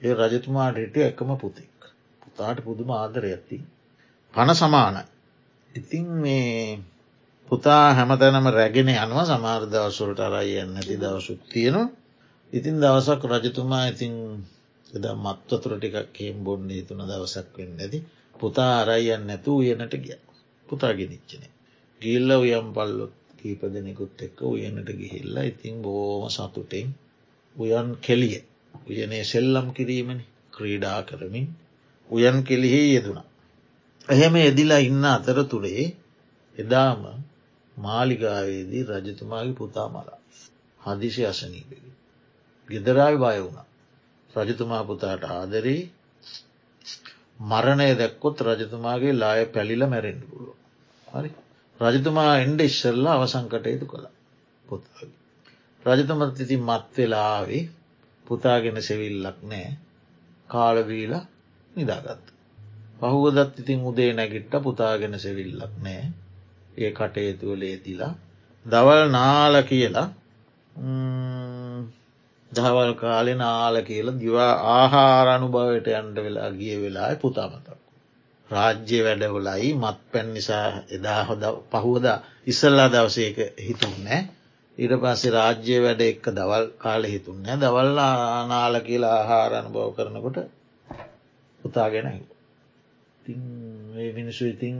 ඒ රජතුමාට හිටිය එකම පුතෙක්. පුතාට පුදුම ආදර ඇති. පන සමානයි. ඉතින් මේ පුතා හැමතැනම රැගෙන යනුව සමාර දවසුරට අරයි යන්න ඇති දවසුත් තියෙනවා. ඉතින් දවසක් රජතුමා ඉතින් එද මත්වතුර ටිකක් කේම් බොන්න තුන දවසක් වෙන්න ඇති පුතා අරයියන් නැතු උයනට ගිය පුතා ගෙනනිච්චන. ගිල්ල උයම් පල්ලොත් කීප දෙනෙකුත් එක්ක උයනට ගිහිල්ලා ඉතින් බෝම සතුටෙන් උයන් කෙලිය උයනේ සෙල්ලම් කිරීමනි ක්‍රීඩා කරමින් උයන් කෙලිහි යෙදුණා. එහෙම එදිලා ඉන්න අතර තුළේ එදාම මාලිගාවේදී රජතුමාගේ පුතා මලා හදිසි අසනීපෙකි. ගෙදරායි බය වුණා. රජතුමා පුතාට ආදරී මරණය දැක්කොත් රජතුමාගේ ලාය පැලිල මැරෙන්ඩ පුළුව. හරි රජතුමා එන්ඩ ඉස්සල්ලා අවසංකටයුතු කළ පුතාගේ. රජතුමත් ඉතින් මත්වෙලාවි පුතාගෙන සෙවිල්ලක් නෑ කාලවීල නිදාගත්ත. පහුවදත් ඉතින් උදේ නැගිට්ට පුතාගෙන සෙවිල්ලක් නෑ ඒ කටයුතුවලේදිලා දවල් නාල කියලා දහවල් කාලෙ නාල කියල දිවා ආහාරණු බවට අන්ඩ වෙලා ගිය වෙලා පුතාමතක්. රාජ්‍ය වැඩවලයි මත් පැන් නිසා එදා හොද පහුවද ඉස්සල්ලා දවසයක හිතුන්නෑ ඊට පස්සේ රාජ්‍ය වැඩ එක්ක දවල් කාල හිතුන්නෑ දවල්ලා නාල කියලා ආහාරණ බව කරනකොට පුතාගෙන ඉතින් මිනිසු ඉතින්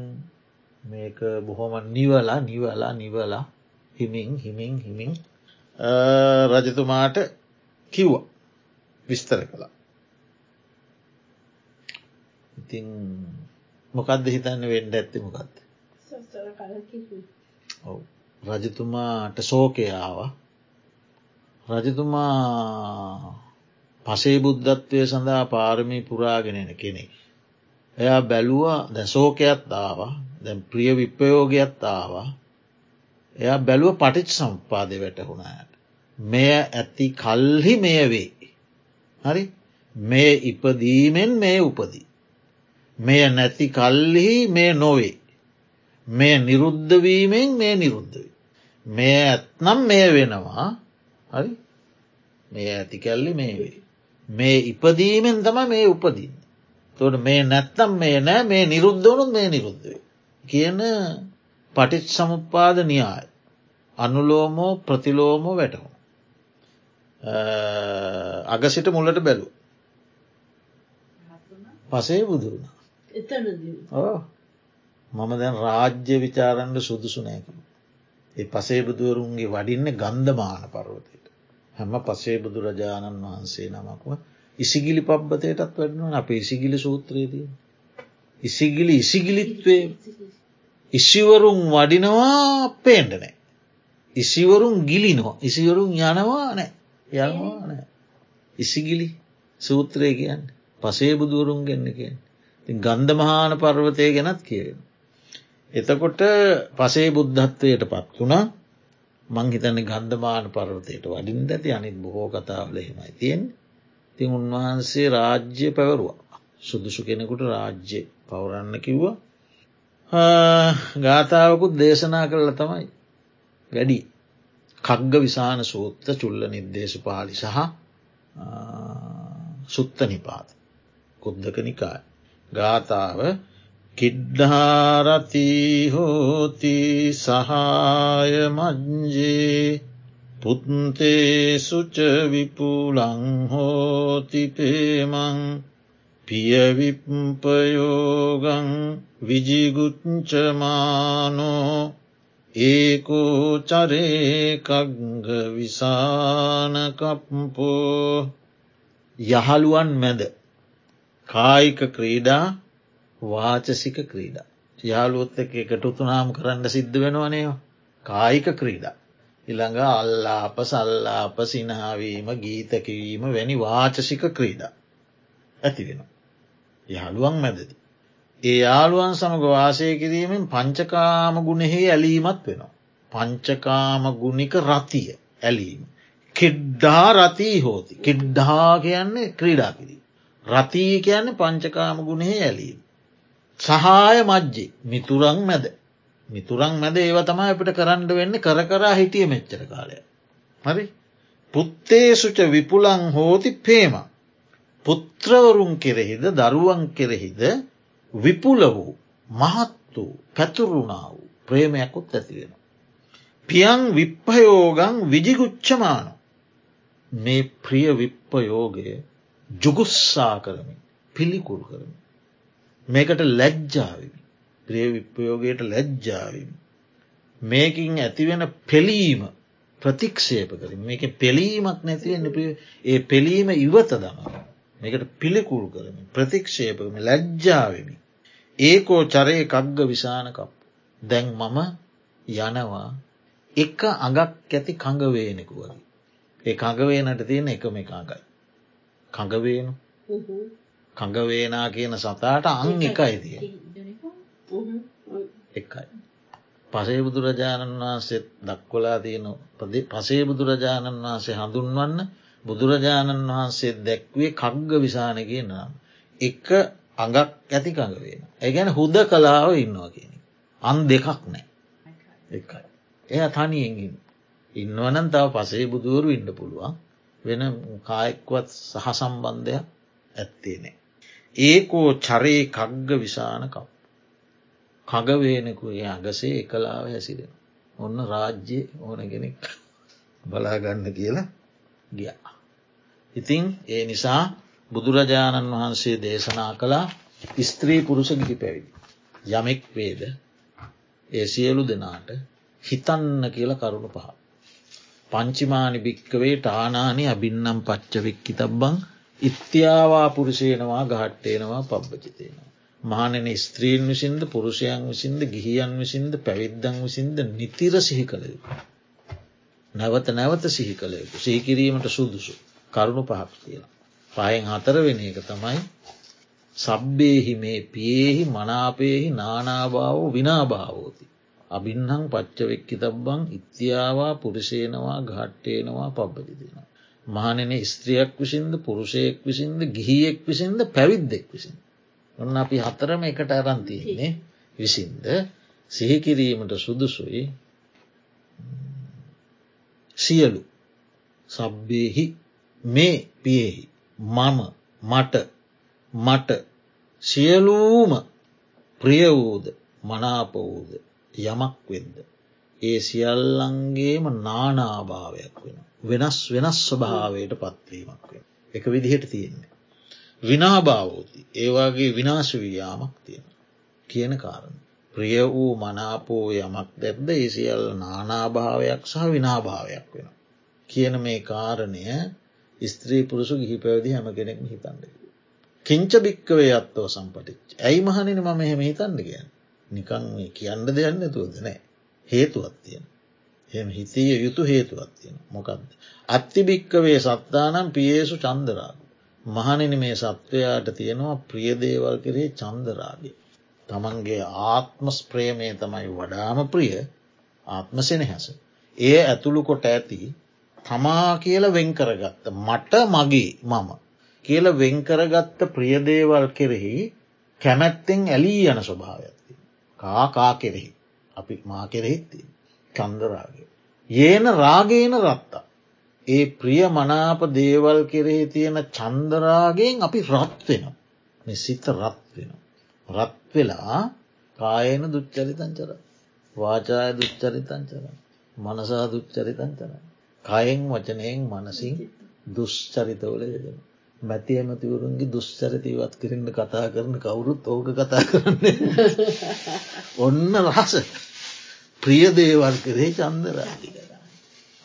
මේක බොහොම නිවලා නිවලා නිවලා හිමින් හිමින් හිමින් රජතුමාට කිව්වා. විස්තර කළා. ඉතින් මොකක්ද හිතන්න වෙන්ඩ ඇත්ති මොකක්ද රජතුමාට සෝකයාව රජතුමා පසේ බුද්ධත්වය සඳහා පාරමී පුරාගෙනෙන කෙනෙක්. එයා බැලුවා දැ සෝකයත් ආව දැන් ප්‍රිය විප්පයෝගයක් ආවා එයා බැලුව පටිච් සම්පාදය වැටහුණායට. මෙය ඇති කල්හි මෙය වේ. හරි මේ ඉපදීමෙන් මේ උපදී. මෙය නැති කල්හි මේ නොවේ. මේ නිරුද්ධවීමෙන් මේ නිරුද්ධවී. මේ ඇත්නම් මේ වෙනවා හරි මේ ඇති කැල්ලි මේ වේ. මේ ඉපදීමෙන් තම මේ උපදින්න. තොට මේ නැත්තම් මේ නෑ මේ නිරුද්ධවනුත් මේ නිරුද්ධවේ. කියන පටිච් සමුපාද න්‍යාය. අනුලෝමෝ ප්‍රතිලෝමෝ වැටහු. අගසිට මුල්ලට බැලු. පසේ බුදුරුණ. මම දැන් රාජ්‍ය විචාරන්ට සුදුසුනෑක. ඒ පසේ බුදුවරුන්ගේ වඩින්න ගන්ධමාන පර්වතයට. හැම පසේ බුදුරජාණන් වහන්සේ නමක්ව ඉසිගිලි පබ්බතයටත් වැඩනුව අප ඉසිගිලි සූත්‍රයේදී. ඉසිගිලි ඉසිගිලිත්වේ ඉසිවරුන් වඩිනවා පේන්ටනෑ. ඉසිවරුන් ගිලිනෝ ඉසිවරුන් යනවා නෑ යනවා නෑ. ඉසිගිලි සූත්‍රය කියන්න පසේ බුදුවරුන් ගන්න කියෙන් ගන්ධ මහාන පර්වතය ගැනත් කියවෙන. එතකොට පසේ බුද්ධත්වයට පත් වුණා මංහිතන ගන්ධමාන පර්වතයට වඩින් ඇති අනිත් බොහෝ කතාවල හෙමයි තියෙන් තින් උන්වහන්සේ රාජ්‍ය පැවරුවා. සුදුසු කෙනෙකුට රාජ්‍ය පවරන්න කිව්වා. ගාථාවකුත් දේශනා කරල තමයි. වැඩි කග්ග විසාන සූත්ත චුල්ල නිර්දේශ පාලි සහ සුත්ත නිපාත. කුද්දක නිකාය. ගාථාව කිඩ්ඩාරති හෝති සහාය මංජේ පුත්තේ සුච විපුලං හෝති පේමං පියවිප්පයෝගං විජිගුච්චමානෝ ඒකෝ චරේකග්ග විසානකප්පෝ යහළුවන් මැද කායික ක්‍රීඩා වාචසික ක්‍රීඩා. යාලුවොත් එක එකටුතුනාම් කරන්න සිද්ධ වෙනවනයෝ කායික ක්‍රීඩා. ඉළඟ අල්ලාප සල්ලාප සිනහාවීම ගීතකිවීම වැනි වාචසික ක්‍රීඩා ඇති වෙන. යාළුවන් මැදදි. ඒ යාළුවන් සමඟ වාසය කිරීමෙන් පංචකාම ගුණෙහි ඇලීමත් වෙනවා. පංචකාම ගුණික රතිය ඇලීම. කෙඩ්ඩා රතිී හෝති. කෙඩ්ඩා කියන්නේ ක්‍රීඩා කිරී. රතිී කියන්නේ පංචකාම ගුණෙහි ඇලීම. සහාය මජ්ජි මිතුරං මැද මිතුරං මැද ඒව තමයි අපිට කරන්න වෙන්න කර කරා හිටිය මෙච්චර කාලය. හරි පුත්තේසුච විපුලං හෝති පේම. පුත්‍රවරුන් කෙරෙහිද දරුවන් කෙරෙහිද විපුල වූ මහත් වූ පැතුරුණා වූ ප්‍රේමයකුත් ඇතිවෙන. පියන් විප්පයෝගං විජිගුච්චමාන මේ ප්‍රිය විප්පයෝගය ජුගුස්සා කරමින් පිළිකුල් කරමින්. මේකට ලැජ්ජාවිමි ප්‍රිය විප්පයෝගයට ලැජ්ජාවිමි. මේකින් ඇතිවෙන පෙලීම ප්‍රතික්ෂේප කරින් මේක පෙලීමක් නැතිවෙන්න ඒ පෙලීම ඉවත දම මේකට පිළිකුල් කරමින් ප්‍රතික්ෂේපම ලැජ්ජාවමි. ඒකෝ චරය කක්ග විසානකප් දැන් මම යනවා එක අඟක් ඇති කඟවේනෙකුවද. ඒ කඟවේනට තියෙන එකම එකඟයි. කඟවේනු. කඟවේනා කියන සතාට අං එකයි තිය එකයි. පසේ බුදුරජාණන් වහන්සේ දක්වලා තියෙන පසේ බුදුරජාණන් වහන්සේ හඳුන්වන්න බුදුරජාණන් වහන්සේ දැක්වේ කග්ග විසානගේ නම්. එක අඟක් ඇති කඟවෙන. ඇගැන හුද කලාව ඉන්නවා කියන. අන් දෙකක් නෑ එකයි. එය තනියෙන්ගින් ඉන්නවනම් තව පසේ බුදුවරු ඉන්න පුළුවන් වෙන කායෙක්වත් සහ සම්බන්ධයක් ඇත්තේ නෑ. ඒකෝ චරේ කග්ග විසානකම්. කගවේනෙකු ඒ අගසේ එකලාව හැසිරෙන. ඔන්න රාජ්‍ය ඕන කෙනෙක් බලාගන්න කියලා ගියා. ඉතිං ඒ නිසා බුදුරජාණන් වහන්සේ දේශනා කළා ස්ත්‍රී පුරුෂ ගිහි පැවිදි. යමෙක් වේද ඒ සියලු දෙනාට හිතන්න කියල කරුණු පහ. පංචිමානි භික්කවේ ටානානි අබින්නම් පච්චවෙක්කි තබ්බං ඉත්‍යාවා පුරුෂයනවා ගහට්ටේනවා පබ්බචිතයනවා. මහනෙන ස්ත්‍රීන් විසින්ද පුරුෂයන් විසින්ද ගිහියන් විසින්ද පැවිද්දන් විසින්ද නිතිර සිහි කළයු. නැවත නැවත සිහි කළයුතු සිහිකිරීමට සුදුසු කරුණු පහක් කියලා. පයෙන් හතරවෙන එක තමයි සබ්බේහි මේ පියෙහි මනාපයෙහි නානාභාව විනාභාවෝති. අබින්හං පච්චවෙක්කි තබ්බං ඉත්‍යාවා පුරුෂයනවා ගහට්ටේනවා පබ්බලිදෙනවා. මහනෙන ස්ත්‍රියක් විසින්ද පුරුෂයෙක් විසින්ද ගිහියෙක් විසින්ද පැවිද්දෙක් විසින්. ඔන්න අපි හතරම එකට අරන්තියන්නේ විසින්ද සිහිකිරීමට සුදුසුයි. සියලු. සබ්බේහි මේ පියෙහි. මම මට මට. සියලූම ප්‍රිය වූද මනාපවූද යමක් වෙද්ද. ඒ සියල්ලන්ගේම නානාභාවයක් වෙන. වෙනස් වෙනස් ස්වභාවයට පත්වීමක් වෙන. එක විදිහට තියෙන්නේ. විනාභාවෝති ඒවාගේ විනාශ වීයාමක් තියෙන. කියන කාරණ. ප්‍රිය වූ මනාපෝ යමක් දැක්ද ඒසිියල් නානාභාවයක් සහ විනාභාවයක් වෙන. කියන මේ කාරණය ස්ත්‍රී පුරුසු ගිහි පැවදි හැම කෙනෙක් හිතන්ද. කිංච භික්කවේ අත්තෝ සම්පටිච් ඇයි මහනින මම එහෙම හිතන්න ගැන නිකං කියන්න දෙයන්න තුවද නෑ හේතුවත් තියෙන. එම හිතය යුතු හේතුවත් තියෙන මොකක්ද. අත්තිභික්කවේ සත්තානම් පියේසු චන්දරාග. මහනෙන මේ සත්වයාට තියෙනවා ප්‍රියදේවල් කරේ චන්දරාගේ. තමන්ගේ ආත්ම ස්ප්‍රේමය තමයි වඩාම ප්‍රිය ආත්ම සෙනහැස. ඒ ඇතුළු කොට ඇති තමා කියල වෙන්කරගත්ත මට මගේ මම කියල වෙන්කරගත්ත ප්‍රියදේවල් කෙරෙහි කැමැත්තෙන් ඇලී යන ස්වභාවයක්ති. කාකා කෙරෙහි අපි මා කෙරෙහිත්ති චන්දරාගේ. ඒන රාගේන රත්තා. ඒ ප්‍රිය මනාප දේවල් කෙරෙහි තියෙන චන්දරාගෙන් අපි රත්වෙන මෙ සිත රත්වෙන. රත්වෙලා කායන දුච්චරිතංචර වාචාය දුච්චරිතංචර මනසා දුච්චරිතංචර කයෙන් වචනයෙන් මනසින් දුෂ්චරිතවල යෙදෙන. මැති ඇමතිවරුන්ගේ දුෂ්චරිතීවත් කිරන්න කතා කරන කවුරුත් ඕක කතා කරන්නේ. ඔන්න රහස ප්‍රිය දේවල් කරේ චන්දරාගි.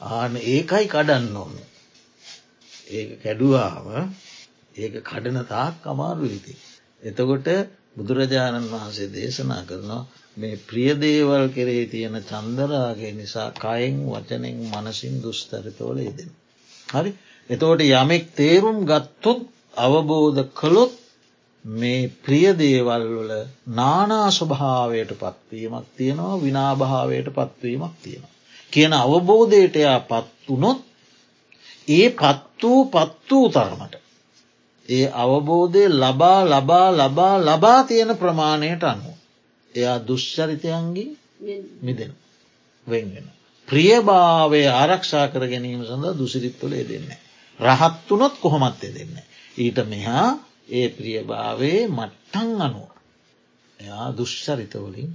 ආන ඒකයි කඩන්න ඕන්න. ඒ කැඩුවාම ඒක කඩන තාක් අමාරු විති. එතකොට බුදුරජාණන් වහන්සේ දේශනා කරනවා මේ ප්‍රියදේවල් කෙරේ තියෙන චන්දරාගේ නිසා කයෙන් වචනෙන් මනසින් දුස්තරිතවල යෙදෙන. හරි එතෝට යමෙක් තේරුම් ගත්තොත් අවබෝධ කළොත් මේ ප්‍රියදේවල් වල නානා ස්වභාවයට පත්වීමක් තියෙනවා විනාභාවයට පත්වීමක් තියෙනවා. කියන අවබෝධයට එයා පත්වනොත් ඒ පත් වූ පත් වූ තරමට. ඒ අවබෝධය ලබා ලබා ලබා ලබා තියෙන ප්‍රමාණයට අනුව. එයා දුෂ්චරිතයන්ගේ මිදෙන වෙන්ගෙන. ප්‍රියභාවය ආරක්ෂා කර ගැනීම සඳ දුසිරිත්තුලේ දෙන්න. රහත් වනොත් කොහොමත්තේ දෙන්න. ඊට මෙහා ඒ ප්‍රියභාවේ මට්ටන් අනුව. එයා දුෂ්චරිතවලින්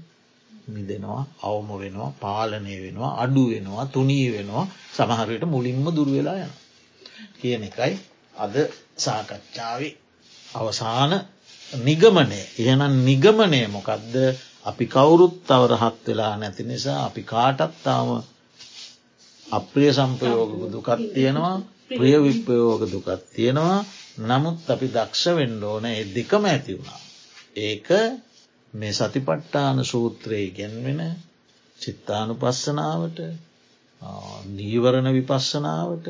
මිදෙනවා අවම වෙනවා පාලනය වෙනවා අඩු වෙනවා තුනී වෙනවා සමහරයට මුලින්ම දුර්වෙලා යන. කියන එකයි අද සාකච්ඡාව අවසාන නිගමනය එහෙනම් නිගමනය මොකක්ද අපි කවුරුත් තවරහත් වෙලා නැති නිසා අපි කාටත්තාම අප්‍රිය සම්පයෝග දුකත් තියෙනවා ප්‍රිය විප්‍රයෝග දුකත් තියෙනවා නමුත් අපි දක්ෂ වෙන්ඩෝන එ දෙකම ඇති වුණා. ඒක මේ සතිපට්ටාන සූත්‍රයේ ගැන්වෙන චිත්තානු පස්සනාවට නීවරණ විපස්සනාවට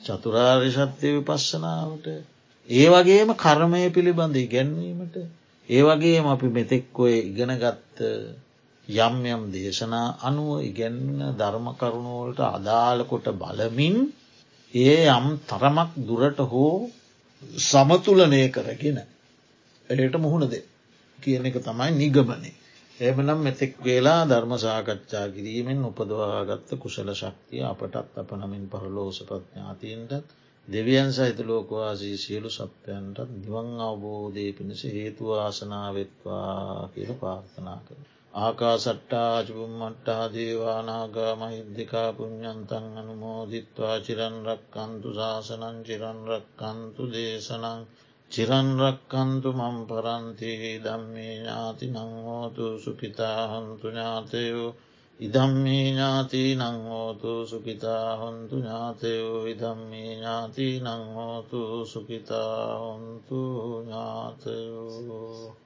චතුරාර්ය සත්‍යය විපස්සනාවට ඒ වගේම කර්මය පිළිබඳ ඉගැන්වීමට ඒ වගේම අපි මෙතෙක්කොය ඉගෙනගත්ත යම් යම් දේශනා අනුව ඉගැන්න ධර්ම කරුණුවලට අදාළකොට බලමින් ඒ යම් තරමක් දුරට හෝ සමතුලනය කරගෙන එයට මුහුණ දෙ කියන එක තමයි නිගමනේ. එමනම් මෙතෙක් වෙලා ධර්ම සාකච්ඡා කිරීමෙන් උපදවාගත්ත කුසල ශක්තිය අපටත් අප නමින් පරලෝස ප්‍රඥාතීන්ටත් දෙවියන් සහිත ලෝකවාසී සියලු සප්පයන්ටත් නිවන් අවබෝධය පිණිස හේතුවාසනාවෙත්වා කියල පාර්ථනා කර. ආකා සට්ටාජුම්මට්ටා දේවානාගා මහිද්දිකා පුഞ්ඥන්තන් අනුමෝදිත්වා චිරන්රක්කන්තු ශාසනං චිරන්රක්කන්තු දේශනං චිරන්රක්කන්තු මම් පරන්ති දම්මේ ඥාති නංහෝතු සුපිතාහන්තු ඥාතයෝ ඉදම්මේ ඥාති නංහෝතු සුපිතාහොන්තු ඥාතයෝ ඉදම්මේ ඥාති නංහෝතු සුපිතාහොන්තු ඥාතයෝ